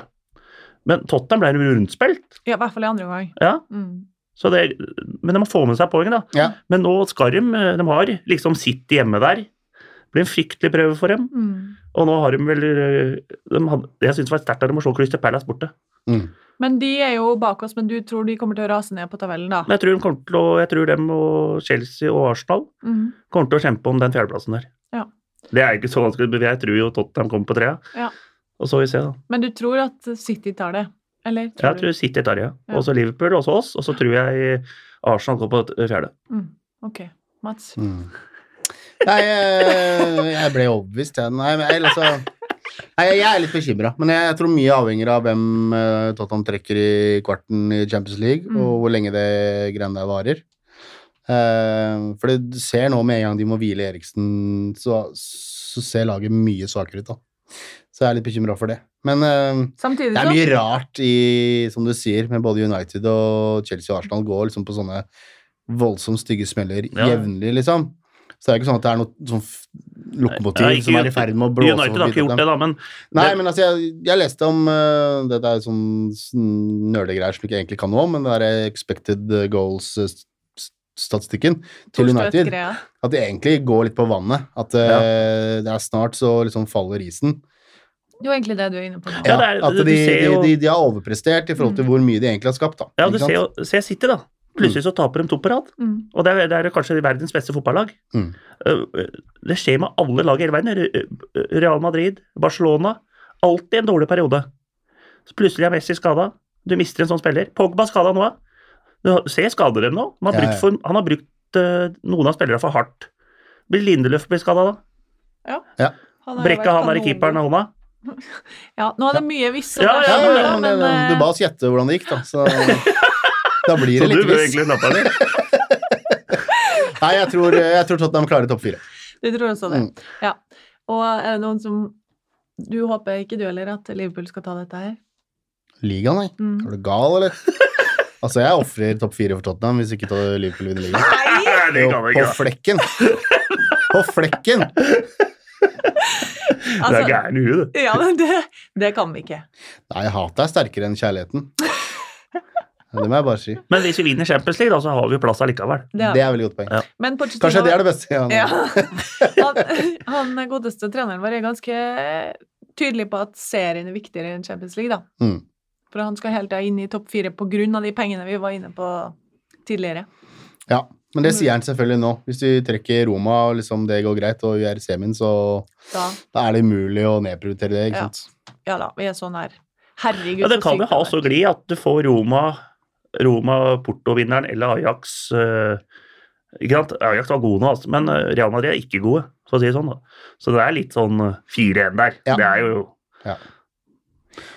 Men Tottenham ble rundspilt. Ja, i hvert fall i andre omgang. Ja, Mm. så det, men de må få med seg poeng, da. Ja. Men nå skal de De har liksom sitt hjemme der. Det blir en fryktelig prøve for dem. Mm. Og nå har de vel øh, de hadde, Jeg syns det var sterkt av dem å slå Crystal Palace borte. Mm. Men de er jo bak oss, men du tror de kommer til å rase ned på tabellen, da? Jeg tror de kommer til å Jeg tror dem og Chelsea og Arsenal Mm. kommer til å kjempe om den fjerdeplassen der. Ja. Det er ikke så vanskelig, men jeg tror jo Tottenham kommer på trea. Ja. Og så vil vi se, da. Men du tror at City tar det? Eller tror Jeg tror City tar det, ja. Ja. Og så Liverpool, og så oss. Og så tror jeg Arsenal går på fjerde. Mm. Ok. Mats? Mm. Nei, jeg, jeg ble overbevist, jeg. Nei, men jeg, altså, nei, jeg er litt bekymra. Men jeg, jeg tror mye avhenger av hvem uh, Tottenham trekker i kvarten i Champions League, Mm. og hvor lenge det greiene der varer. Uh, for det ser nå med en gang de må hvile Eriksen, så, så ser laget mye svakere ut, da. Så jeg er litt bekymra for det. Men uh, Samtidig det er mye rart i, som du sier, med både United og Chelsea og Arsenal går liksom på sånne voldsomt stygge smeller Ja. jevnlig, liksom. Så det er ikke sånn at det er noe sånn lokomotiv Ja, ikke som er i ferd med å blåse United har ikke gjort det, da, men Nei, men altså, jeg, jeg leste om uh, Det er sånn nerdegreier som ikke egentlig kan noe om, men det er expected goals-statistikken til United. At det egentlig går litt på vannet. At eh, det er snart så liksom faller isen. Det er jo egentlig det du er inne på nå. Ja, det er- at du de, ser jo- de, de har overprestert i forhold til Mm. hvor mye de egentlig har skapt. Da. Ja, du ser jo Se City, da. Plutselig så taper de to på rad. Mm. Og det er, det er kanskje verdens beste fotballag. Mm. Uh, Det skjer med alle lag i hele verden. Real Madrid, Barcelona. Alltid en dårlig periode. Så plutselig er Messi skada. Du mister en sånn spiller. Pogba skada nå. Du ser skader dem nå. Han har brukt, for, han har brukt uh, noen av spillerne for hardt. Blir Lindeløf blir skada da? Ja. ja. jo Brekker han er i keeperen av hånda? Ja, nå er det mye visst. Ja, ja, Ja, dersom, ja, da, men, men, du eh, ba oss gjette hvordan det gikk, da. Så Da blir Så det du litt bør viss. egentlig nappe den. Nei, jeg tror, jeg tror Tottenham klarer topp fire. Du tror også det. Mm. Ja. Og er det noen som Du håper ikke du heller at Liverpool skal ta dette her? Ligaen, nei. Mm. Er du gal, eller? Altså, jeg ofrer topp fire for Tottenham hvis ikke Liverpool vinner ligaen. Nei, det Jo, kan på flekken. På flekken! Du er Altså, gæren i huet, du. ja, men det, det kan vi ikke. Nei, hatet er sterkere enn kjærligheten. Ja, Det må jeg bare si. Men hvis vi vinner Champions League, da, så har vi plass allikevel. Det, Det er veldig godt poeng. Ja. men Kanskje det er det beste. Ja. Ja. Han, han godeste treneren vår er ganske tydelig på at serien er viktigere enn Champions League, da. Mm. For han skal hele tida inn i topp fire på grunn av de pengene vi var inne på tidligere. ja. Men det sier han selvfølgelig nå. Hvis du trekker Roma og liksom det går greit, og vi er i semien, så Da, da er det umulig å nedprioritere det. ikke Ja. sant? ja da, vi er så nær. Herregud, Ja, det kan jo ha så glid at du får Roma, Roma Porto-vinneren eller Ajax eh, ikke sant? Ajax var gode nå, altså, men eh, Real Madrid er ikke gode, for å si det sånn. da. Så det er litt sånn eh, 4-1 der. Ja. Det er jo Ja.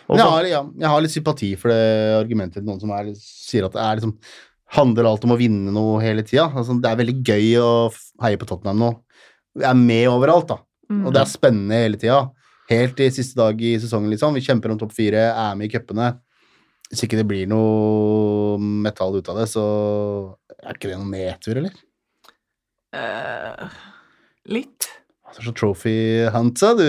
Men jeg har, ja, jeg har litt sympati for det argumentet til noen som er, sier at det er liksom handler alt om å vinne noe hele tida. Altså, det er veldig gøy å heie på Tottenham nå. Vi er med overalt, da. Mm. Og det er spennende hele tida. Helt til siste dag i sesongen, liksom. Vi kjemper om topp fire, er med i cupene. Hvis ikke det blir noe metall ut av det, så er ikke det noen nedtur, eller? Uh, litt. Det er så trophy hunta, du,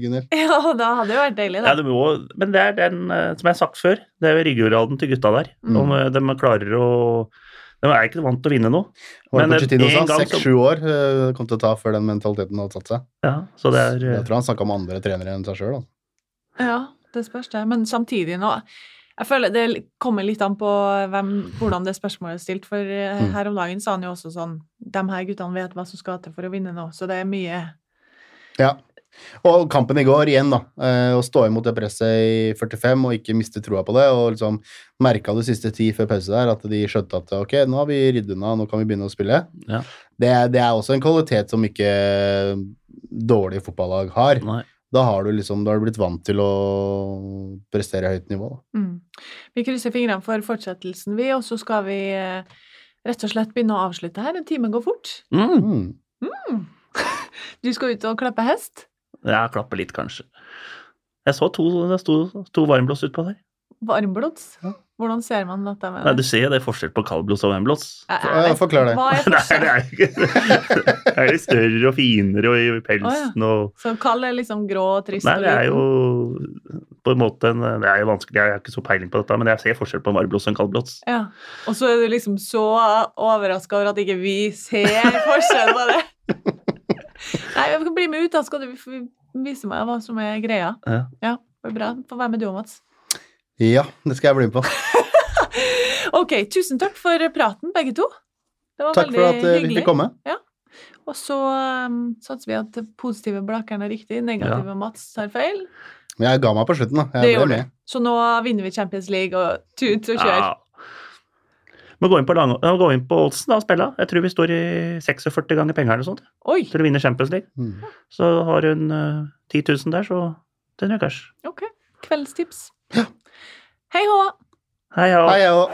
Gunnhild. Ja, da hadde det jo vært deilig, Ja, det må, men det er den, eh, som jeg har sagt før, det er ryggraden til gutta der. Mm. Om eh, de klarer å De er ikke vant til å vinne noe. Var Men det en Pochettino sa? gang så- Seks-sju år kom til å ta før den mentaliteten hadde satt seg. Ja, så det er Jeg tror han snakka om andre trenere enn seg sjøl. Ja, det spørs det. Men samtidig nå Jeg føler det kommer litt an på hvem, hvordan det spørsmålet er stilt. For eh, Mm. her om dagen sa han jo også sånn De her guttene vet hva som skal til for å vinne nå, så det er mye Ja. Og kampen i går, igjen, da. eh, Å stå imot det presset i 45 og ikke miste troa på det. Og liksom merka du siste ti før pause der at de skjønte at ok, nå har vi ridd unna, nå kan vi begynne å spille. Ja. Det, er- det er også en kvalitet som ikke dårlige fotballag har. Nei. Da har du liksom, da har du blitt vant til å prestere i høyt nivå. Da. mm. Vi krysser fingrene for fortsettelsen, vi, og så skal vi eh, rett og slett begynne å avslutte her. En time går fort. mm. Mm. Du skal ut og klappe hest. Ja, klappe litt, kanskje. Jeg så to, det sto to varmblods utpå der. Varmblods. Hvordan ser man dette? med Nei, du ser det er forskjell på kaldblods og varmblods. Forklar det. Nei, det er ikke Det er litt større og finere og i pelsen og Så kald er liksom grå og trist Nei, det er jo på en måte en, Det er jo vanskelig, jeg har ikke så peiling på dette, men jeg ser forskjell på en varmblods og en kaldblods. Ja. Og så er du liksom så overraska over at ikke vi ser forskjell på det. Nei, jeg kan bli med ut, da skal du vise meg hva som er greia. Ja. Ja, det blir bra. Få være med du òg, Mats. Ja, det skal jeg bli med på. Ok, tusen takk for praten, begge to. Det var Takk for at eh, vi hyggelig. fikk komme. Og så um, satser vi at det positive Blakeren er riktig, negative Mats tar feil. Men jeg ga meg på slutten, da. Jeg det gjorde du. Så nå vinner vi Champions League og tut og kjør. Ja. Må gå inn på, lang, gå inn på oddsen da, og spille. Jeg tror vi står i 46 ganger penger eller sånt Oi! til å vinne Champions League. Mm. Så har hun uh, 10 000 der, så den røkers. Ok. Kveldstips. Hei hå! Hei, òg.